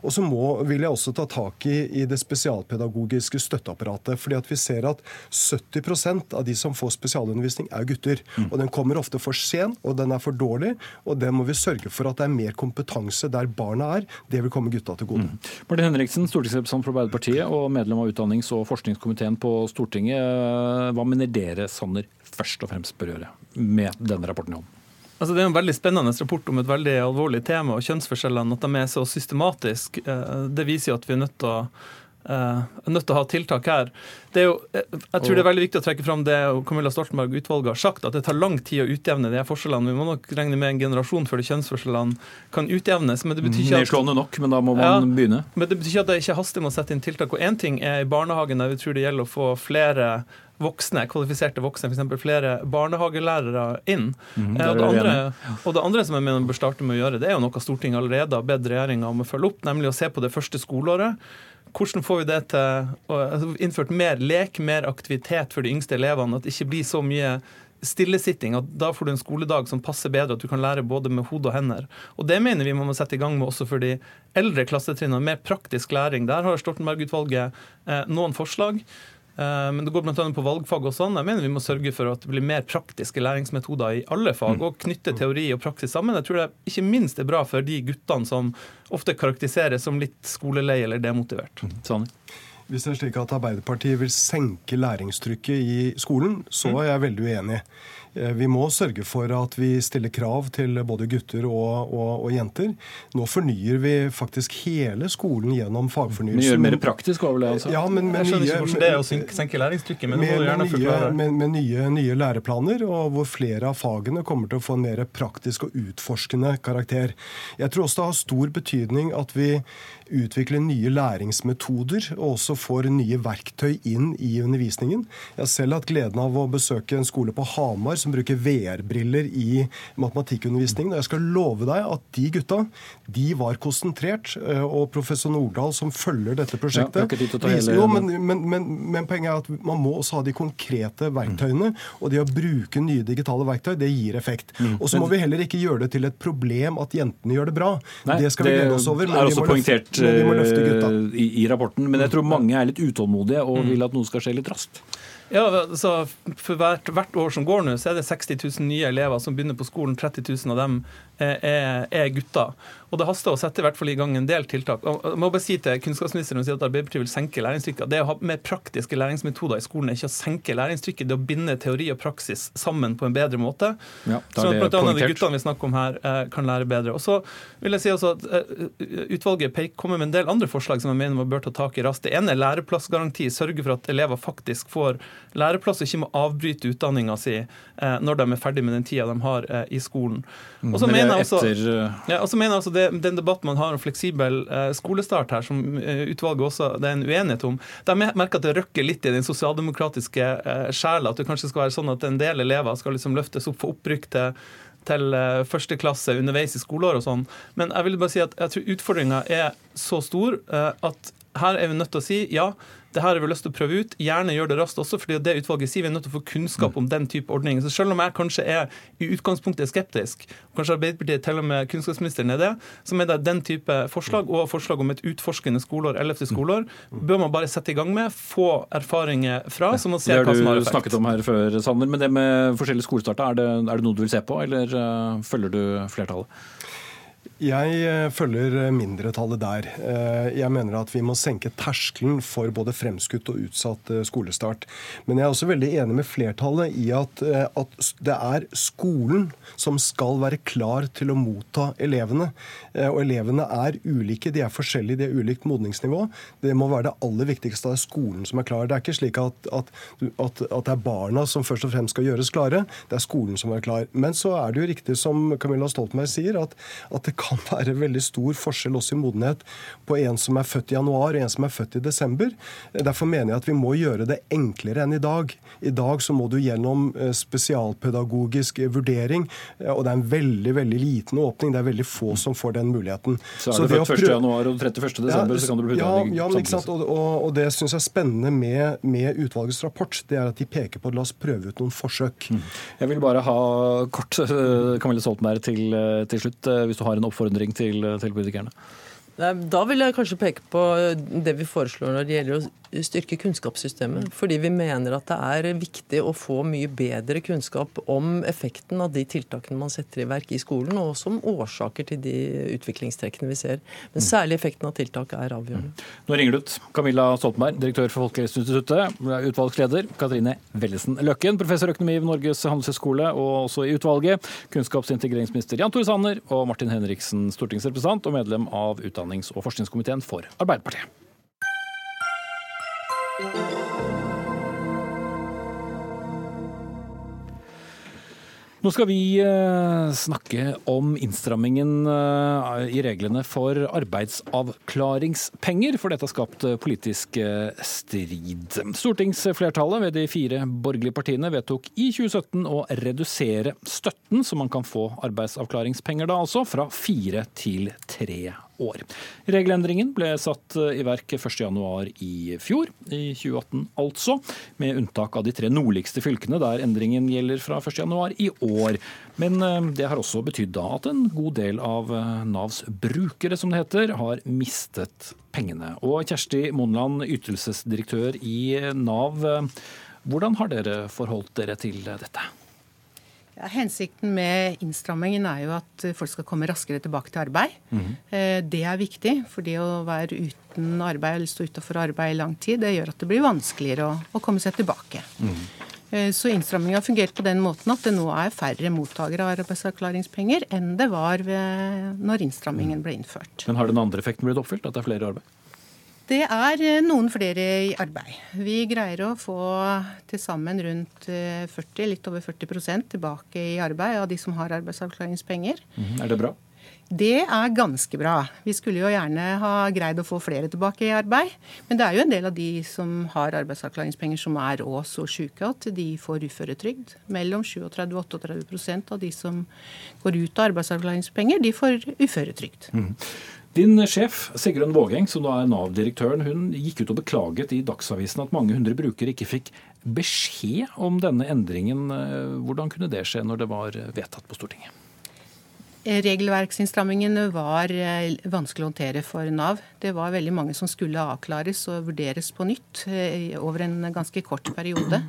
Og så må, vil jeg også ta tak i, i det spesialpedagogiske støtteapparatet. fordi at vi ser at 70% av de som får spesialundervisning, er gutter. Mm. Og den kommer ofte for sent, og den er for dårlig. Og det må vi sørge for at det er mer kompetanse der barna er. Det vil komme gutta til gode. Mm. Martin Henriksen, stortingsrepresentant for Arbeiderpartiet og medlem av utdannings- og forskningskomiteen på Stortinget. Hva mener dere Sanner først og fremst bør gjøre med denne rapporten i hånden? Altså, det er en veldig spennende rapport om et veldig alvorlig tema, og kjønnsforskjellene, at de er så systematiske, eh, det viser jo at vi er nødt til å Uh, nødt til å ha tiltak her. Jo, jeg tror det er veldig viktig å trekke fram det Camilla Stoltenberg-utvalget har sagt, at det tar lang tid å utjevne de her forskjellene. Vi må nok regne med en generasjon før de kjønnsforskjellene kan utjevnes. Men det betyr ikke at, Nedslående nok, men da må man ja, begynne. Men det betyr ikke at det ikke haster med å sette inn tiltak. Og én ting er i barnehagen, der vi tror det gjelder å få flere voksne, kvalifiserte voksne, f.eks. flere barnehagelærere inn. Mm, det og, det andre, og, det andre, som jeg mener bør starte med å gjøre, det er jo noe Stortinget allerede har bedt regjeringa om å følge opp, nemlig å se på det første skoleåret. Hvordan får vi det til å innføre innført mer lek, mer aktivitet for de yngste elevene? At det ikke blir så mye stillesitting. at Da får du en skoledag som passer bedre, at du kan lære både med hode og hender. Og Det mener vi må sette i gang med også for de eldre klassetrinnene, Mer praktisk læring. Der har Stoltenberg-utvalget eh, noen forslag. Eh, men det går bl.a. på valgfag og sånn. Jeg mener vi må sørge for at det blir mer praktiske læringsmetoder i alle fag, mm. og knytte teori og praksis sammen. Jeg tror det ikke minst er bra for de guttene som ofte karakteriseres som litt skolelei eller demotivert. Sånn. Hvis det er slik at Arbeiderpartiet vil senke læringstrykket i skolen, så mm. er jeg veldig uenig. Eh, vi må sørge for at vi stiller krav til både gutter og, og, og jenter. Nå fornyer vi faktisk hele skolen gjennom fagfornyelsen. Vi gjør mer praktisk, var vel det altså? Ja, men med nye, det er å senke læringstrykket, men med, med, nye, med, med nye, nye, læreplaner, og hvor flere av fagene kommer til å få en mer praktisk og utforskende karakter. Jeg tror også det har stor betydning at vi utvikler nye læringsmetoder og også får nye verktøy inn i undervisningen. Jeg har selv hatt gleden av å besøke en skole på Hamar som bruker VR-briller i matematikkundervisningen. Og jeg skal love deg at de gutta de var konsentrert. Eh, og professor Nordahl, som følger dette prosjektet ja, viser, jo, men, men, men, men, poenget er at man må også ha de konkrete verktøyene. Og det å bruke nye digitale verktøy, det gir effekt. Mm. Og så må vi heller ikke gjøre det til et problem at jentene gjør det bra. Nei, det skal vi glede oss over. Men er også poengtert løfte, i, i rapporten. Men jeg tror mange er litt utålmodige og mm. vil at noe skal skje litt raskt. Ja, så For hvert, hvert, år som går nå, så er det 60 000 nye elever som begynner på skolen. 30 000 av dem er, er gutter. Og det haster å sette i hvert fall i gang en del tiltak. Og jeg må bare si til kunnskapsministeren sier at Arbeiderpartiet vil senke læringstrykket. Det å ha mer praktiske læringsmetoder i skolen er ikke å senke læringstrykket, det å binde teori og praksis sammen på en bedre måte. Ja, sånn at bl.a. de guttene vi snakker om her, eh, kan lære bedre. Og så vil jeg si også at eh, Utvalget kommer med en del andre forslag som jeg mener man bør ta tak i raskt. Det ene er læreplassgaranti. Sørge for at elever faktisk får læreplass og ikke må avbryte utdanninga si eh, når de er ferdig med den tida de har i skolen. Og så mener jeg også, ja, mener jeg også det den debatten man har om fleksibel eh, skolestart her, som eh, utvalget også det er en uenighet om, der merker at det røkker litt i den sosialdemokratiske eh, sjela. At det kanskje skal være sånn at en del elever skal liksom løftes opp for opprykk til til første klasse underveis i skoleår og sånn. Men jeg vil bare si at jeg tror utfordringa er så stor at her er vi nødt til å si ja, det her har vi lyst til å prøve ut. Gjerne gjør det raskt også, fordi det utvalget sier vi er nødt til å få kunnskap om den type ordninger. Så selv om jeg kanskje er i utgangspunktet skeptisk, kanskje Arbeiderpartiet til og med kunnskapsministeren er det, så mener jeg den type forslag og forslag om et utforskende skoleår, 11. skoleår, bør man bare sette i gang med, få erfaringer fra, så man ser hva som har effekt. Det har du snakket om her før, Sander. Men det med forskjellige skolestarter, er det, er det noe du vil se på, eller uh, følger du flertallet? Jeg eh, følger eh, mindretallet der. Eh, jeg mener at vi må senke terskelen for både fremskutt og utsatt skolestart. Men jeg er også veldig enig med flertallet i at, at det er skolen som skal være klar til å motta elevene. Og elevene er ulike, de er forskjellige, de er ulikt modningsnivå. Det må være det aller viktigste. Det er skolen som er klar. Det er ikke slik at, at, at, det er barna som først og fremst skal gjøres klare, det er skolen som er klar. Men så er det jo riktig som Camilla Stoltenberg sier, at, at det kan være veldig stor forskjell også i modenhet på en som er født i januar og en som er født i desember. Derfor mener jeg at vi må gjøre det enklere enn i dag. I dag så må du gjennom spesialpedagogisk vurdering, og det er en veldig veldig liten åpning. Det er veldig få som får den muligheten. Så er det født 1. januar og 31. desember, ja, så kan du bli utdannet ja, ja, ikke sant? Og, og, og det syns jeg er spennende med, med, utvalgets rapport, det er at de peker på la oss prøve ut noen forsøk. Mm. Jeg vil bare ha kort Camille Stoltenberg til, til slutt, hvis du har en oppfordring til, til politikerne. Da vil jeg kanskje peke på det vi foreslår når det gjelder å styrke kunnskapssystemet. Fordi vi mener at det er viktig å få mye bedre kunnskap om effekten av de tiltakene man setter i verk i skolen, og også om årsaker til de utviklingstrekkene vi ser. Men særlig effekten av tiltak er avgjørende. Mm. Nå ringer du ut Camilla Stoltenberg, direktør for Folkehelseinstituttet, utvalgsleder Katrine Wellesen Løkken, professor i økonomi ved Norges handelshøyskole og også i utvalget, kunnskaps- og integreringsminister Jan Tore Sanner og Martin Henriksen, stortingsrepresentant og medlem av utdannings- og forskningskomiteen for Arbeiderpartiet. Nå skal vi eh, snakke om innstrammingen eh, i reglene for arbeidsavklaringspenger, for dette har skapt eh, politisk strid. Stortingsflertallet ved de fire borgerlige partiene vedtok i 2017 å redusere støtten som man kan få arbeidsavklaringspenger da altså, fra fire til tre år. Regelendringen ble satt eh, i verk 1.1 i fjor, i 2018 altså, med unntak av de tre nordligste fylkene der endringen gjelder fra 1.1 i år. Men eh, det har også betydd at en god del av eh, Navs brukere, som det heter, har mistet pengene. Og Kjersti Monland, ytelsesdirektør i Nav, hvordan har dere forholdt dere til dette? Ja, hensikten med innstrammingen er jo at folk skal komme raskere tilbake til arbeid. Mm. Det er viktig, for det å være uten arbeid eller stå utenfor arbeid i lang tid, det gjør at det blir vanskeligere å, å komme seg tilbake. Mm. Så innstramminga har fungert på den måten at det nå er færre mottakere av arbeidsavklaringspenger enn det var ved, når innstrammingen ble innført. Men har den andre effekten blitt oppfylt, at det er flere i arbeid? Det er eh, noen flere i arbeid. Vi greier å få til sammen rundt 40, eh, litt over 40% tilbake i arbeid av de som har arbeidsavklaringspenger. Mm, er det bra? Det er ganske bra. Vi skulle jo gjerne ha greid å få flere tilbake i arbeid. Men det er jo en del av de som har arbeidsavklaringspenger som er òg så syke at de får uføretrygd. Mellom 37 og 38% av de som går ut av arbeidsavklaringspenger, de får uføretrygd. Mm. Din sjef, Sigrun Vågeng, som da er Nav-direktøren, hun gikk ut og beklaget i Dagsavisen at mange hundre brukere ikke fikk beskjed om denne endringen. Hvordan kunne det skje når det var vedtatt på Stortinget? Regelverksinnstrammingen var eh, vanskelig å håndtere for Nav. Det var veldig mange som skulle avklares og vurderes på nytt eh, over en ganske kort periode.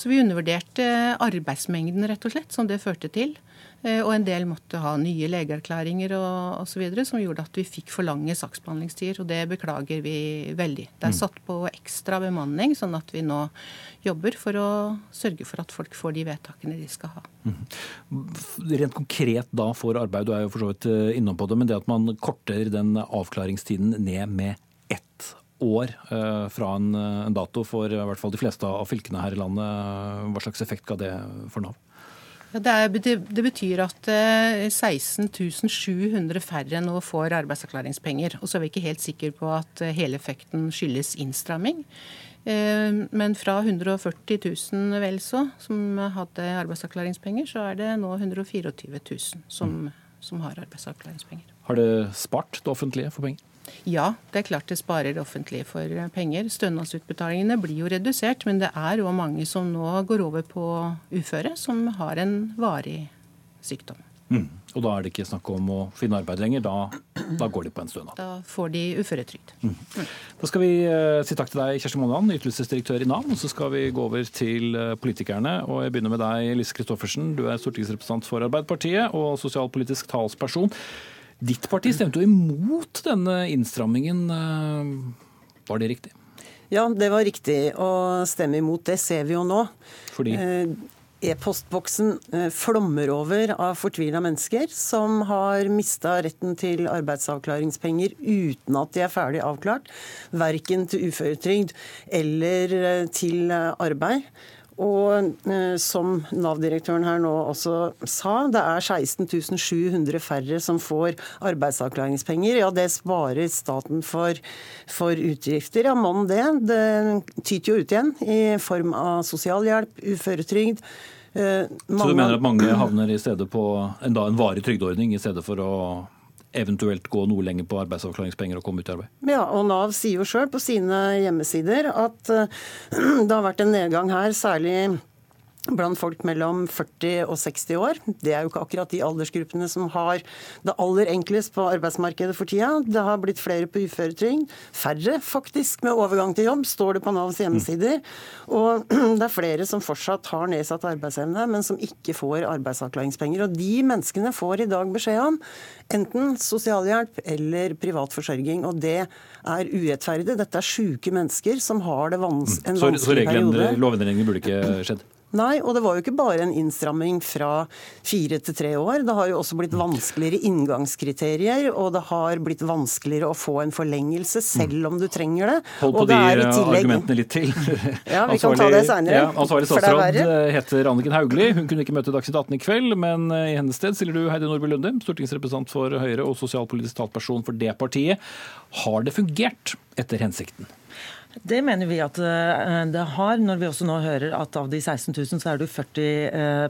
Så vi undervurderte arbeidsmengden, rett og slett, som det førte til. Eh, og en del måtte ha nye legeerklæringer og osv. som gjorde at vi fikk for lange saksbehandlingstider. Og det beklager vi veldig. Det er mm. satt på ekstra bemanning, sånn at vi nå jobber for å sørge for at folk får de vedtakene de skal ha. Mm. Rent konkret da for arbeid, du er jo for så vidt eh, innom på det, men det at man korter den avklaringstiden ned med ett år eh, fra en, en dato for i hvert fall de fleste av fylkene her i landet, hva slags effekt ga det for Nav? Ja, det, er, det, betyr at 16 eh, 700 færre nå får arbeidsavklaringspenger. Og så er vi ikke helt sikre på at eh, hele effekten skyldes innstramming. Eh, men fra 140 000 vel så som hadde arbeidsavklaringspenger, så er det nå 124 000 som, mm. som har arbeidsavklaringspenger. Har det spart det offentlige for penger? Ja, det er klart det sparer det offentlige for penger. Stønadsutbetalingene blir jo redusert, men det er òg mange som nå går over på uføre, som har en varig sykdom. Mm. Og da er det ikke snakk om å finne arbeid lenger, da, da går de på en stønad. Da får de uføretrygd. Mm. Da skal vi uh, si takk til deg, Kjersti Monland, ytelsesdirektør i Nav. Og så skal vi gå over til uh, politikerne. Og jeg begynner med deg, Lise Christoffersen. Du er stortingsrepresentant for Arbeiderpartiet og sosialpolitisk talsperson. Ditt parti stemte jo imot denne innstrammingen. Uh, var det riktig? Ja, det var riktig å stemme imot. Det ser vi jo nå. Fordi? E-postboksen flommer over av fortvila mennesker som har mista retten til arbeidsavklaringspenger uten at de er ferdig avklart. Verken til uføretrygd eller til arbeid. Og eh, som Nav-direktøren her nå også sa, det er 16 700 færre som får arbeidsavklaringspenger. Ja, det sparer staten for, for utgifter. Ja, mon det. Det tyter jo ut igjen i form av sosialhjelp, uføretrygd. Eh, Så du mener at mange havner i stedet på en, da, en varig trygdeordning i stedet for å eventuelt gå noe lenger på arbeidsavklaringspenger og komme ut i arbeid? Ja, og Nav sier jo sjøl på sine hjemmesider at det har vært en nedgang her, særlig blant folk mellom 40 og 60 år. Det er jo ikke akkurat de aldersgruppene som har det aller enklest på arbeidsmarkedet for tida. Det har blitt flere på uføretrygd. Færre, faktisk, med overgang til jobb, står det på Navs hjemmesider. Og det er flere som fortsatt har nedsatt arbeidsevne, men som ikke får arbeidsavklaringspenger. Og de menneskene får i dag beskjed om enten sosialhjelp eller privat forsørging. Og det er urettferdig. Dette er sjuke mennesker som har det vans en vanskelig periode. Så reglene, lovendringene burde ikke skjedd? Nei, og det var jo ikke bare en innstramming fra fire til tre år. Det har jo også blitt vanskeligere inngangskriterier, og det har blitt vanskeligere å få en forlengelse selv om du trenger det. Hold på de tillegg... argumentene litt til. Ja, vi kan ta det seinere. Ja, ansvarlig statsråd heter Anniken Hauglie. Hun kunne ikke møte Dagsnytt 18 i kveld, men i hennes sted stiller du Heidi Nordby Lunde, stortingsrepresentant for Høyre og sosialpolitisk talsperson for det partiet. Har det fungert etter hensikten? Det mener vi at eh, det har, når vi også nå hører at av de 16 000 så er det 40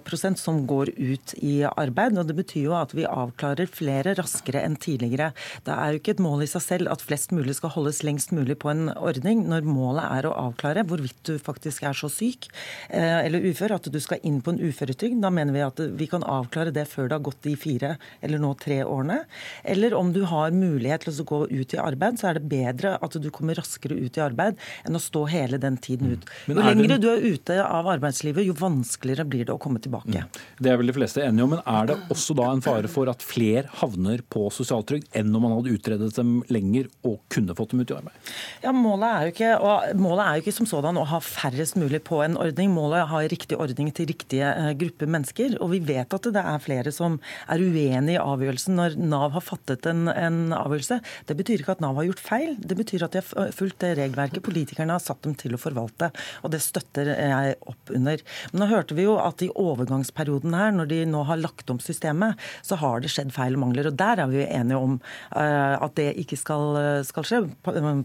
eh, som går ut i arbeid. og Det betyr jo at vi avklarer flere raskere enn tidligere. Det er jo ikke et mål i seg selv at flest mulig skal holdes lengst mulig på en ordning, når målet er å avklare hvorvidt du faktisk er så syk eh, eller ufør at du skal inn på en uføretrygd. Da mener vi at vi kan avklare det før det har gått de fire eller nå tre årene. Eller om du har mulighet til å gå ut i arbeid, så er det bedre at du kommer raskere ut i arbeid arbeid enn å stå hele den tiden ut. Mm. Jo lengre du er ute av arbeidslivet, jo vanskeligere blir det å komme tilbake. Mm. Det er vel de fleste enige om, men er det også da en fare for at flere havner på sosialtrygd enn om man hadde utredet dem lenger og kunne fått dem ut i arbeid? Ja, Målet er jo ikke, målet er jo ikke som sådan å ha færrest mulig på en ordning. Målet er å ha riktig ordning til riktige eh, grupper mennesker. Og vi vet at det er flere som er uenig i avgjørelsen når Nav har fattet en, en avgjørelse. Det betyr ikke at Nav har gjort feil, det betyr at de har fulgt det regelverket politikerne har satt dem til å forvalte. Og det støtter jeg opp under. Men nå hørte vi jo at i overgangsperioden her, når de nå har lagt om systemet, så har det skjedd feil og mangler. Og der er vi enige om uh, at det ikke skal, skal, skje,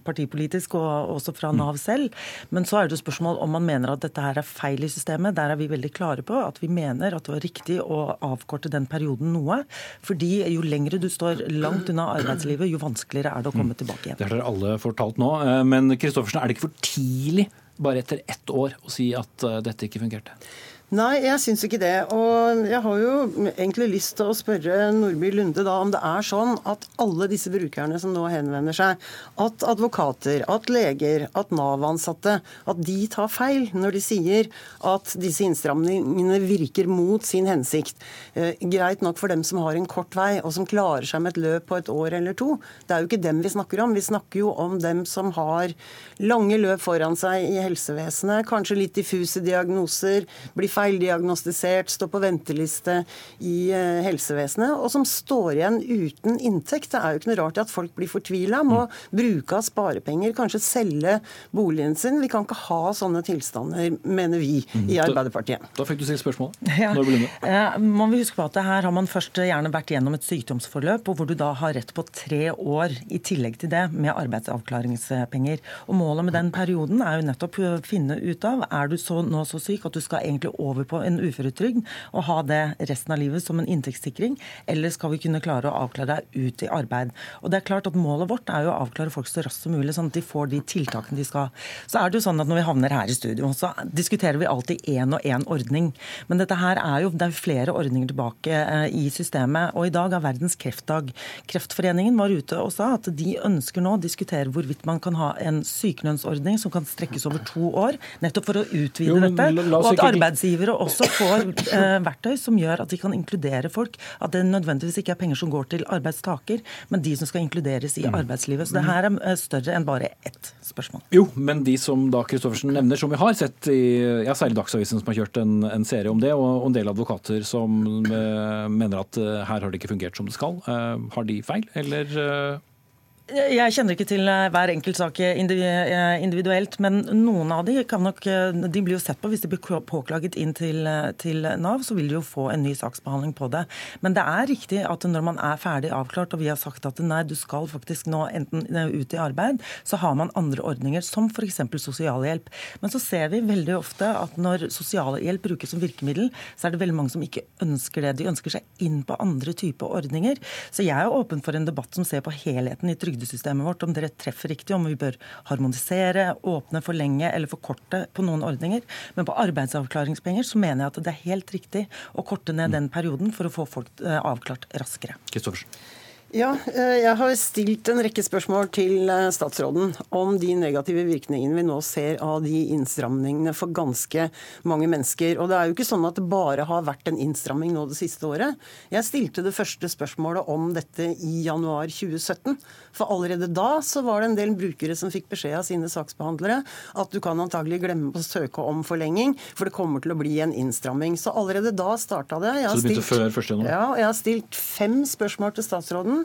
partipolitisk og også fra Nav selv. Men så er det jo spørsmål om man mener at dette her er feil i systemet. Der er vi veldig klare på at vi mener at det var riktig å avkorte den perioden noe. Fordi jo lengre du står langt unna arbeidslivet, jo vanskeligere er det å komme tilbake igjen. Det har dere alle fortalt nå. Men men Kristoffersen, er det ikke for tidlig bare etter ett år å si at eh, dette ikke fungerte? Nei, jeg syns ikke det. Og jeg har jo egentlig lyst til å spørre Nordby Lunde da om det er sånn at alle disse brukerne som nå henvender seg, at advokater, at leger, at Nav-ansatte, at de tar feil når de sier at disse innstramningene virker mot sin hensikt. Eh, greit nok for dem som har en kort vei, og som klarer seg med et løp på et år eller to. Det er jo ikke dem vi snakker om. Vi snakker jo om dem som har lange løp foran seg i helsevesenet, kanskje litt diffuse diagnoser, blir feildiagnostisert, står på venteliste i eh, helsevesenet, og som står igjen uten inntekt. Det er jo ikke noe rart at folk blir fortvila, må mm. bruke av sparepenger, kanskje selge boligen sin. Vi kan ikke ha sånne tilstander, mener vi mm. i Arbeiderpartiet. Da, da fikk du stilt spørsmålet. Ja. Eh, man vil huske på at her har man først gjerne vært gjennom et sykdomsforløp, og hvor du da har rett på tre år i tillegg til det med arbeidsavklaringspenger. Og Målet med den perioden er jo nettopp å finne ut av er du så, nå så syk at du skal egentlig over på en uføretrygd og ha det resten av livet som en inntektssikring, eller skal vi kunne klare å avklare deg ut i arbeid? Og det er klart at Målet vårt er jo å avklare folk så raskt som mulig, sånn at de får de tiltakene de skal. Så er det jo sånn at Når vi havner her i studio, så diskuterer vi alltid én og én ordning. Men dette her er jo, det er flere ordninger tilbake eh, i systemet. og I dag er verdens kreftdag. Kreftforeningen var ute og sa at de ønsker nå å diskutere hvorvidt man kan ha en sykelønnsordning som kan strekkes over to år, nettopp for å utvide jo, dette. Og at arbeidsgivere også får eh, verktøy som gjør at de kan inkludere folk. At det nødvendigvis ikke er penger som går til arbeidstaker, men de som skal inkluderes i mm. arbeidslivet. Så det her er eh, større enn bare ett spørsmål. Jo, men de som da Kristoffersen nevner, som vi har sett i ja, særlig Dagsavisen som har kjørt en, en serie om det, og, en del advokater som eh, mener at eh, her har det ikke fungert som det skal. Uh, har de feil, eller jeg kjenner ikke til eh, hver enkelt sak eh, individuelt, men noen av de kan nok eh, De blir jo sett på hvis de blir påklaget inn til, til, Nav, så vil de jo få en ny saksbehandling på det. Men det er riktig at når man er ferdig avklart, og vi har sagt at nei, du skal faktisk nå enten ut i arbeid, så har man andre ordninger, som f.eks. sosialhjelp. Men så ser vi veldig ofte at når sosialhjelp brukes som virkemiddel, så er det veldig mange som ikke ønsker det. De ønsker seg inn på andre typer ordninger. Så jeg er åpen for en debatt som ser på helheten i trygdesystemet trygdesystemet vårt, om dere treffer riktig, om vi bør harmonisere, åpne, forlenge eller forkorte på noen ordninger. Men på arbeidsavklaringspenger så mener jeg at det er helt riktig å korte ned den perioden for å få folk eh, avklart raskere. Kristoffersen. Ja, eh, jeg har stilt en rekke spørsmål til eh, statsråden om de negative virkningene vi nå ser av de innstramningene for ganske mange mennesker. Og det er jo ikke sånn at det bare har vært en innstramming nå det siste året. Jeg stilte det første spørsmålet om dette i januar 2017. For allerede da så var det en del brukere som fikk beskjed av sine saksbehandlere at du kan antagelig glemme å søke om forlenging, for det kommer til å bli en innstramming. Så allerede da starta det. så det begynte før 1. januar? Ja, jeg har stilt fem spørsmål til statsråden.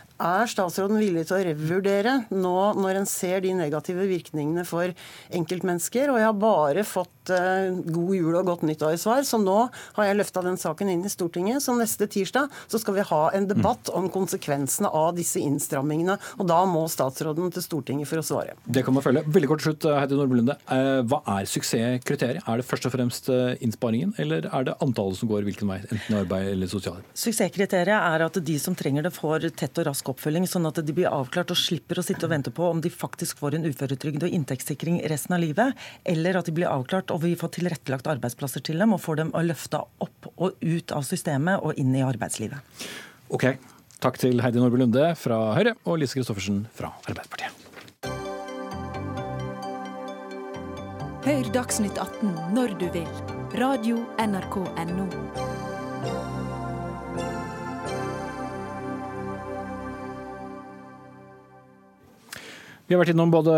Er statsråden villig til å revurdere nå når en ser de negative virkningene for enkeltmennesker? Og jeg har bare fått uh, god jul og godt nyttår i svar, så nå har jeg løfta den saken inn i Stortinget. Så neste tirsdag så skal vi ha en debatt om konsekvensene av disse innstrammingene. Og da må statsråden til Stortinget for å svare. Det kan man følge. Veldig kort slutt, Heidi Nordby Lunde. Uh, hva er suksesskriteriet? Er det først og fremst innsparingen, eller er det antallet som går hvilken vei, enten arbeid eller sosialhjelp? Suksesskriteriet er at de som trenger det, får tett og rask oppfølging, sånn at de blir avklart og slipper å sitte og vente på om de faktisk får en uføretrygd og inntektssikring resten av livet, eller at de blir avklart og vi får tilrettelagt arbeidsplasser til dem og får dem å løfte opp og ut av systemet og inn i arbeidslivet. Ok, Takk til Heidi Nordby Lunde fra Høyre og Lise Christoffersen fra Arbeiderpartiet. Hør Dagsnytt 18 når du vil. Radio NRK Radio.nrk.no. Vi har vært innom både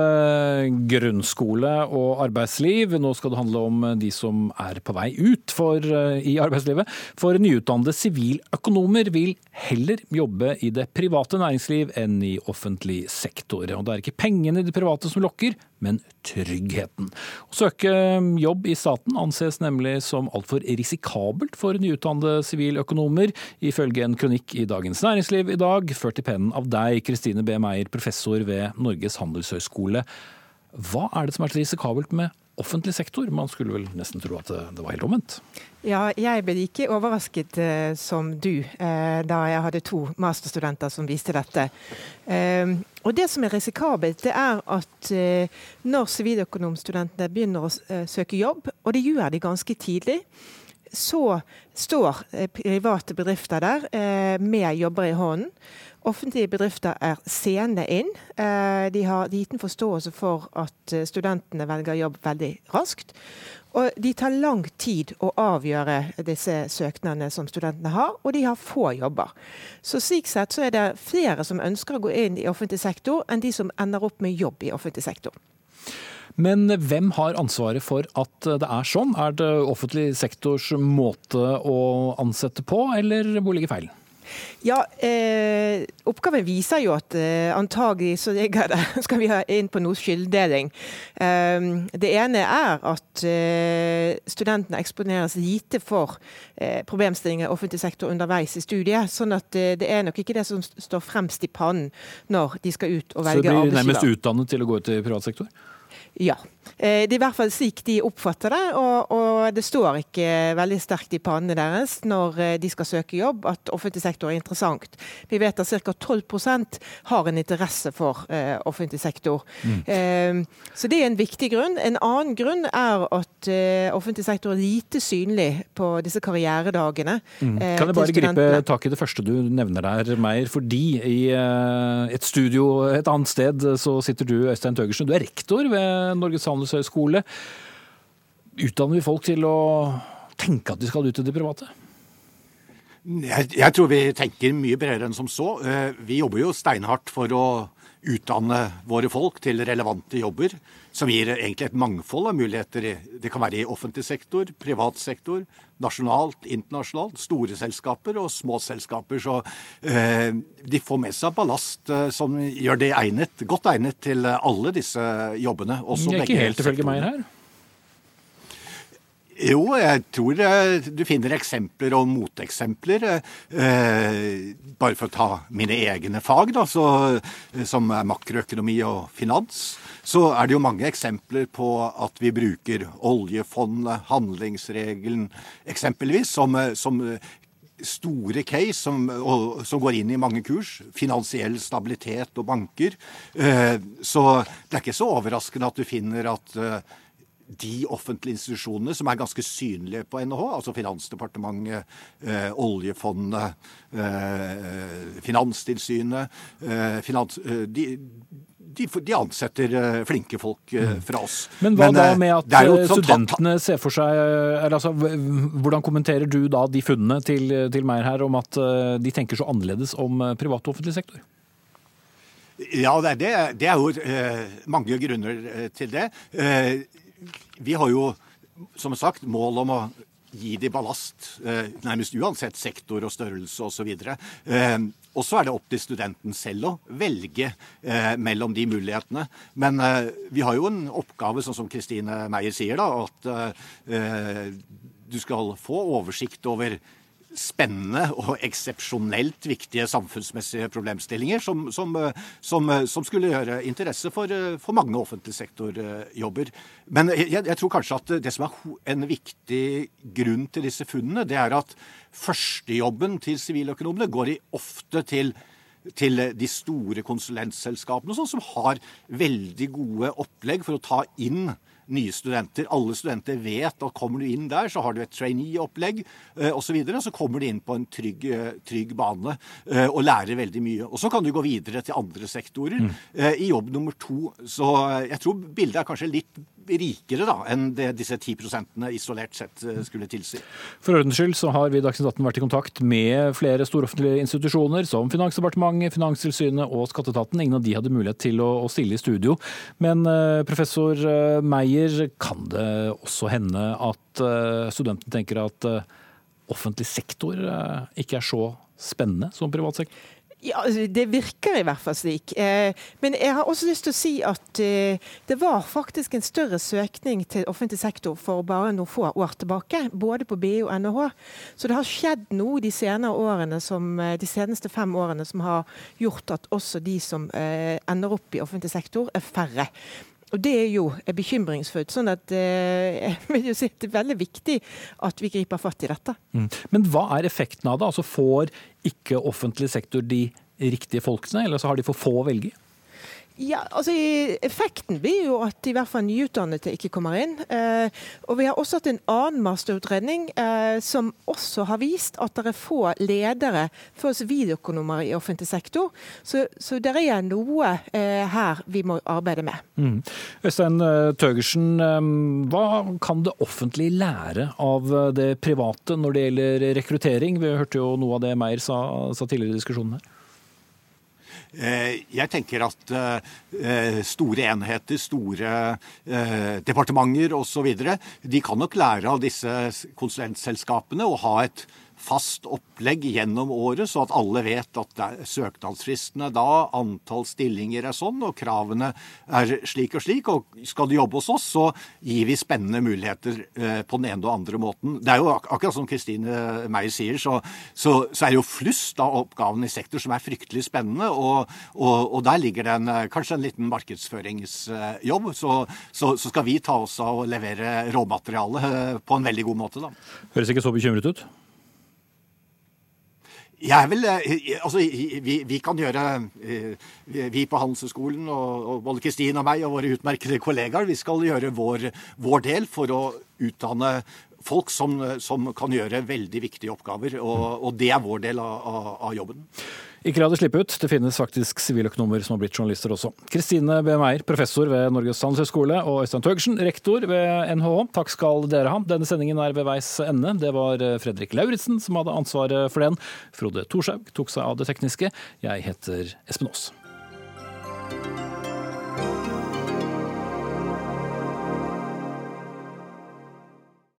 grunnskole og arbeidsliv. Nå skal det handle om de som er på vei ut for, eh, i arbeidslivet. For nyutdannede siviløkonomer vil heller jobbe i det private næringsliv enn i offentlig sektor. Og det er ikke pengene i det private som lokker, men tryggheten. Å søke jobb i staten anses nemlig som altfor risikabelt for nyutdannede siviløkonomer, ifølge en kronikk i Dagens Næringsliv i dag, ført i pennen av deg, Kristine B. Meyer, professor ved Norges handelshøyskole. Hva er det som er så risikabelt med offentlig sektor? Man skulle vel nesten tro at det var helt omvendt? Ja, jeg ble ikke overrasket eh, som du eh, da jeg hadde to masterstudenter som viste dette. Eh, og Det som er risikabelt, det er at når siviløkonomstudentene begynner å søke jobb, og det gjør de ganske tidlig, så står private bedrifter der med jobber i hånden. Offentlige bedrifter er sene inn. Eh, de har liten forståelse for at eh, studentene velger jobb veldig raskt. Og de tar lang tid å avgjøre disse søknadene som studentene har, og de har få jobber. Så slik sett så er det flere som ønsker å gå inn i offentlig sektor, enn de som ender opp med jobb i offentlig sektor. Men hvem har ansvaret for at det er sånn? Er det offentlig sektors måte å ansette på, eller hvor ligger feilen? Ja, eh, Oppgaven viser jo at eh, antagelig så ligger det, skal vi ha inn på noe skylddeling. Eh, det ene er at eh, studentene eksponeres lite for eh, problemstillinger i offentlig sektor underveis i studiet. sånn at eh, det er nok ikke det som står fremst i pannen når de skal ut og velge arbeidsgiver. Så de blir nærmest utdannet til å gå ut i privat sektor? Ja. Eh, det er i hvert fall slik de oppfatter det, og, og det står ikke veldig sterkt i pannene deres når eh, de skal søke jobb at offentlig sektor er interessant. Vi vet at ca. 12% har en interesse for uh, offentlig sektor. Mm. Uh, så det er en viktig grunn. En annen grunn er at uh, offentlig sektor er lite synlig på disse karrieredagene. Mm. Kan jeg bare gripe tak i det første du nevner der, Meyer? Fordi i et studio et annet sted så sitter du, Øystein Tøgersen. Du er rektor ved Norges handelshøyskole. Utdanner vi folk til å tenke at de skal ut i det private? Jeg, jeg, tror vi tenker mye bredere enn som så. Eh, vi jobber jo steinhardt for å utdanne våre folk til relevante jobber, som gir egentlig et mangfold av muligheter. Det kan være i offentlig sektor, privat sektor, nasjonalt, internasjonalt, store selskaper og små selskaper. Så eh, de får med seg ballast eh, som gjør det egnet, godt egnet til alle disse jobbene. Også det er ikke helt ifølge meg her. Jo, jeg tror eh, du finner eksempler og moteksempler. Eh, bare for å ta mine egne fag, da, så, som er makroøkonomi og finans, så er det jo mange eksempler på at vi bruker oljefondet, handlingsregelen eksempelvis, som, som store case som, og, som, går inn i mange kurs. Finansiell stabilitet og banker. Eh, så det er ikke så overraskende at du finner at de offentlige institusjonene som er ganske synlige på NHH, altså Finansdepartementet, eh, oljefondet, eh, Finanstilsynet eh, finans, eh, de, de, de, ansetter eh, flinke folk eh, mm. fra oss. Men hva Men, da med at studentene ser for seg altså, Hvordan kommenterer du da de funnene til, til Meyer her om at de tenker så annerledes om privat og offentlig sektor? Ja, det er, det er jo eh, mange grunner til det. Eh, vi har jo som sagt mål om å gi de ballast, eh, nærmest uansett sektor og størrelse osv. Eh, og så er det opp til studenten selv å velge eh, mellom de mulighetene. Men vi har jo en oppgave, sånn som Kristine Meyer sier, da, at du skal få oversikt over spennende og eksepsjonelt viktige samfunnsmessige problemstillinger som, som, som, som, skulle gjøre interesse for, for mange offentlig sektorjobber. Men jeg, jeg, tror kanskje at det som er en viktig grunn til disse funnene, det er at førstejobben til siviløkonomene går i ofte til til de store konsulentselskapene, sånn, som har veldig gode opplegg for å ta inn nye studenter. Alle studenter vet at kommer du inn der, så har du et trainee-opplegg eh, osv. Så, videre, så kommer du inn på en trygg, eh, trygg bane eh, og lærer veldig mye. Og så kan du gå videre til andre sektorer mm. i jobb nummer to. Så jeg tror bildet er kanskje litt rikere da, enn det disse 10 isolert sett eh, skulle tilsi. For ordens skyld så har vi i Dagsnytt 18 vært i kontakt med flere storoffentlige institusjoner som Finansdepartementet, Finanstilsynet og Skatteetaten. Ingen av de hadde mulighet til å, å stille i studio. Men uh, professor uh, Meyer, kan det også hende at uh, studentene tenker at offentlig sektor ikke er så spennende som privat sektor? Ja, altså, Det virker i hvert fall slik. Eh, men jeg har også lyst til å si at eh, det var faktisk en større søkning til offentlig sektor for bare noen få år tilbake. Både på BI og NHH. Så det har skjedd noe de, som, eh, de seneste fem årene som har gjort at også de som ender opp i offentlig sektor, er færre. Og Det er jo bekymringsfullt. sånn at jo si Det er veldig viktig at vi griper fatt i dette. Mm. Men hva er effekten av det? Altså Får ikke offentlig sektor de riktige folkene, eller så har de for få å velge? Ja, altså Effekten blir jo at i hvert fall nyutdannede ikke kommer inn. Eh, og Vi har også hatt en annen masterutredning eh, som også har vist at det er få ledere for siviløkonomer i offentlig sektor. Så, så det er noe eh, her vi må arbeide med. Mm. Øystein eh, Tøgersen, eh, hva kan det offentlige lære av eh, det private når det gjelder rekruttering? Vi hørte jo noe av det Meyer sa, sa tidligere i diskusjonen her. Eh, jeg tenker at eh, store enheter, store eh, departementer osv. De kan nok lære av disse konsulentselskapene å ha et fast opplegg gjennom året, så at alle vet at søknadsfristene da, antall stillinger er sånn, og kravene er slik og slik. Og skal du jobbe hos oss, så gir vi spennende muligheter eh, på den ene og andre måten. Det er jo ak akkurat som Kristine Meyer sier, så, så, så, er det jo flust av oppgavene i sektor som er fryktelig spennende, og, og, og der ligger det eh, kanskje en liten markedsføringsjobb. Så, så, skal vi ta oss av å levere råmateriale eh, på en veldig god måte, da. Høres ikke så bekymret ut? Jeg vil, eh, altså, vi, vi, kan gjøre eh, Vi på Handelshøyskolen, og, og både Kristin og meg og våre utmerkede kollegaer, vi skal gjøre vår, vår del for å utdanne folk som, som, kan gjøre veldig viktige oppgaver. Og, og det er vår del av, av, av jobben. Ikke la det slippe ut, det finnes faktisk siviløkonomer som har blitt journalister også. Kristine B. Professor ved Norges handelshøyskole, og Øystein Tøgersen, rektor ved NHH. Takk skal dere ha. Denne sendingen er ved veis ende. Det var Fredrik Lauritzen som hadde ansvaret for den. Frode Thorshaug tok seg av det tekniske. Jeg heter Espen Aas.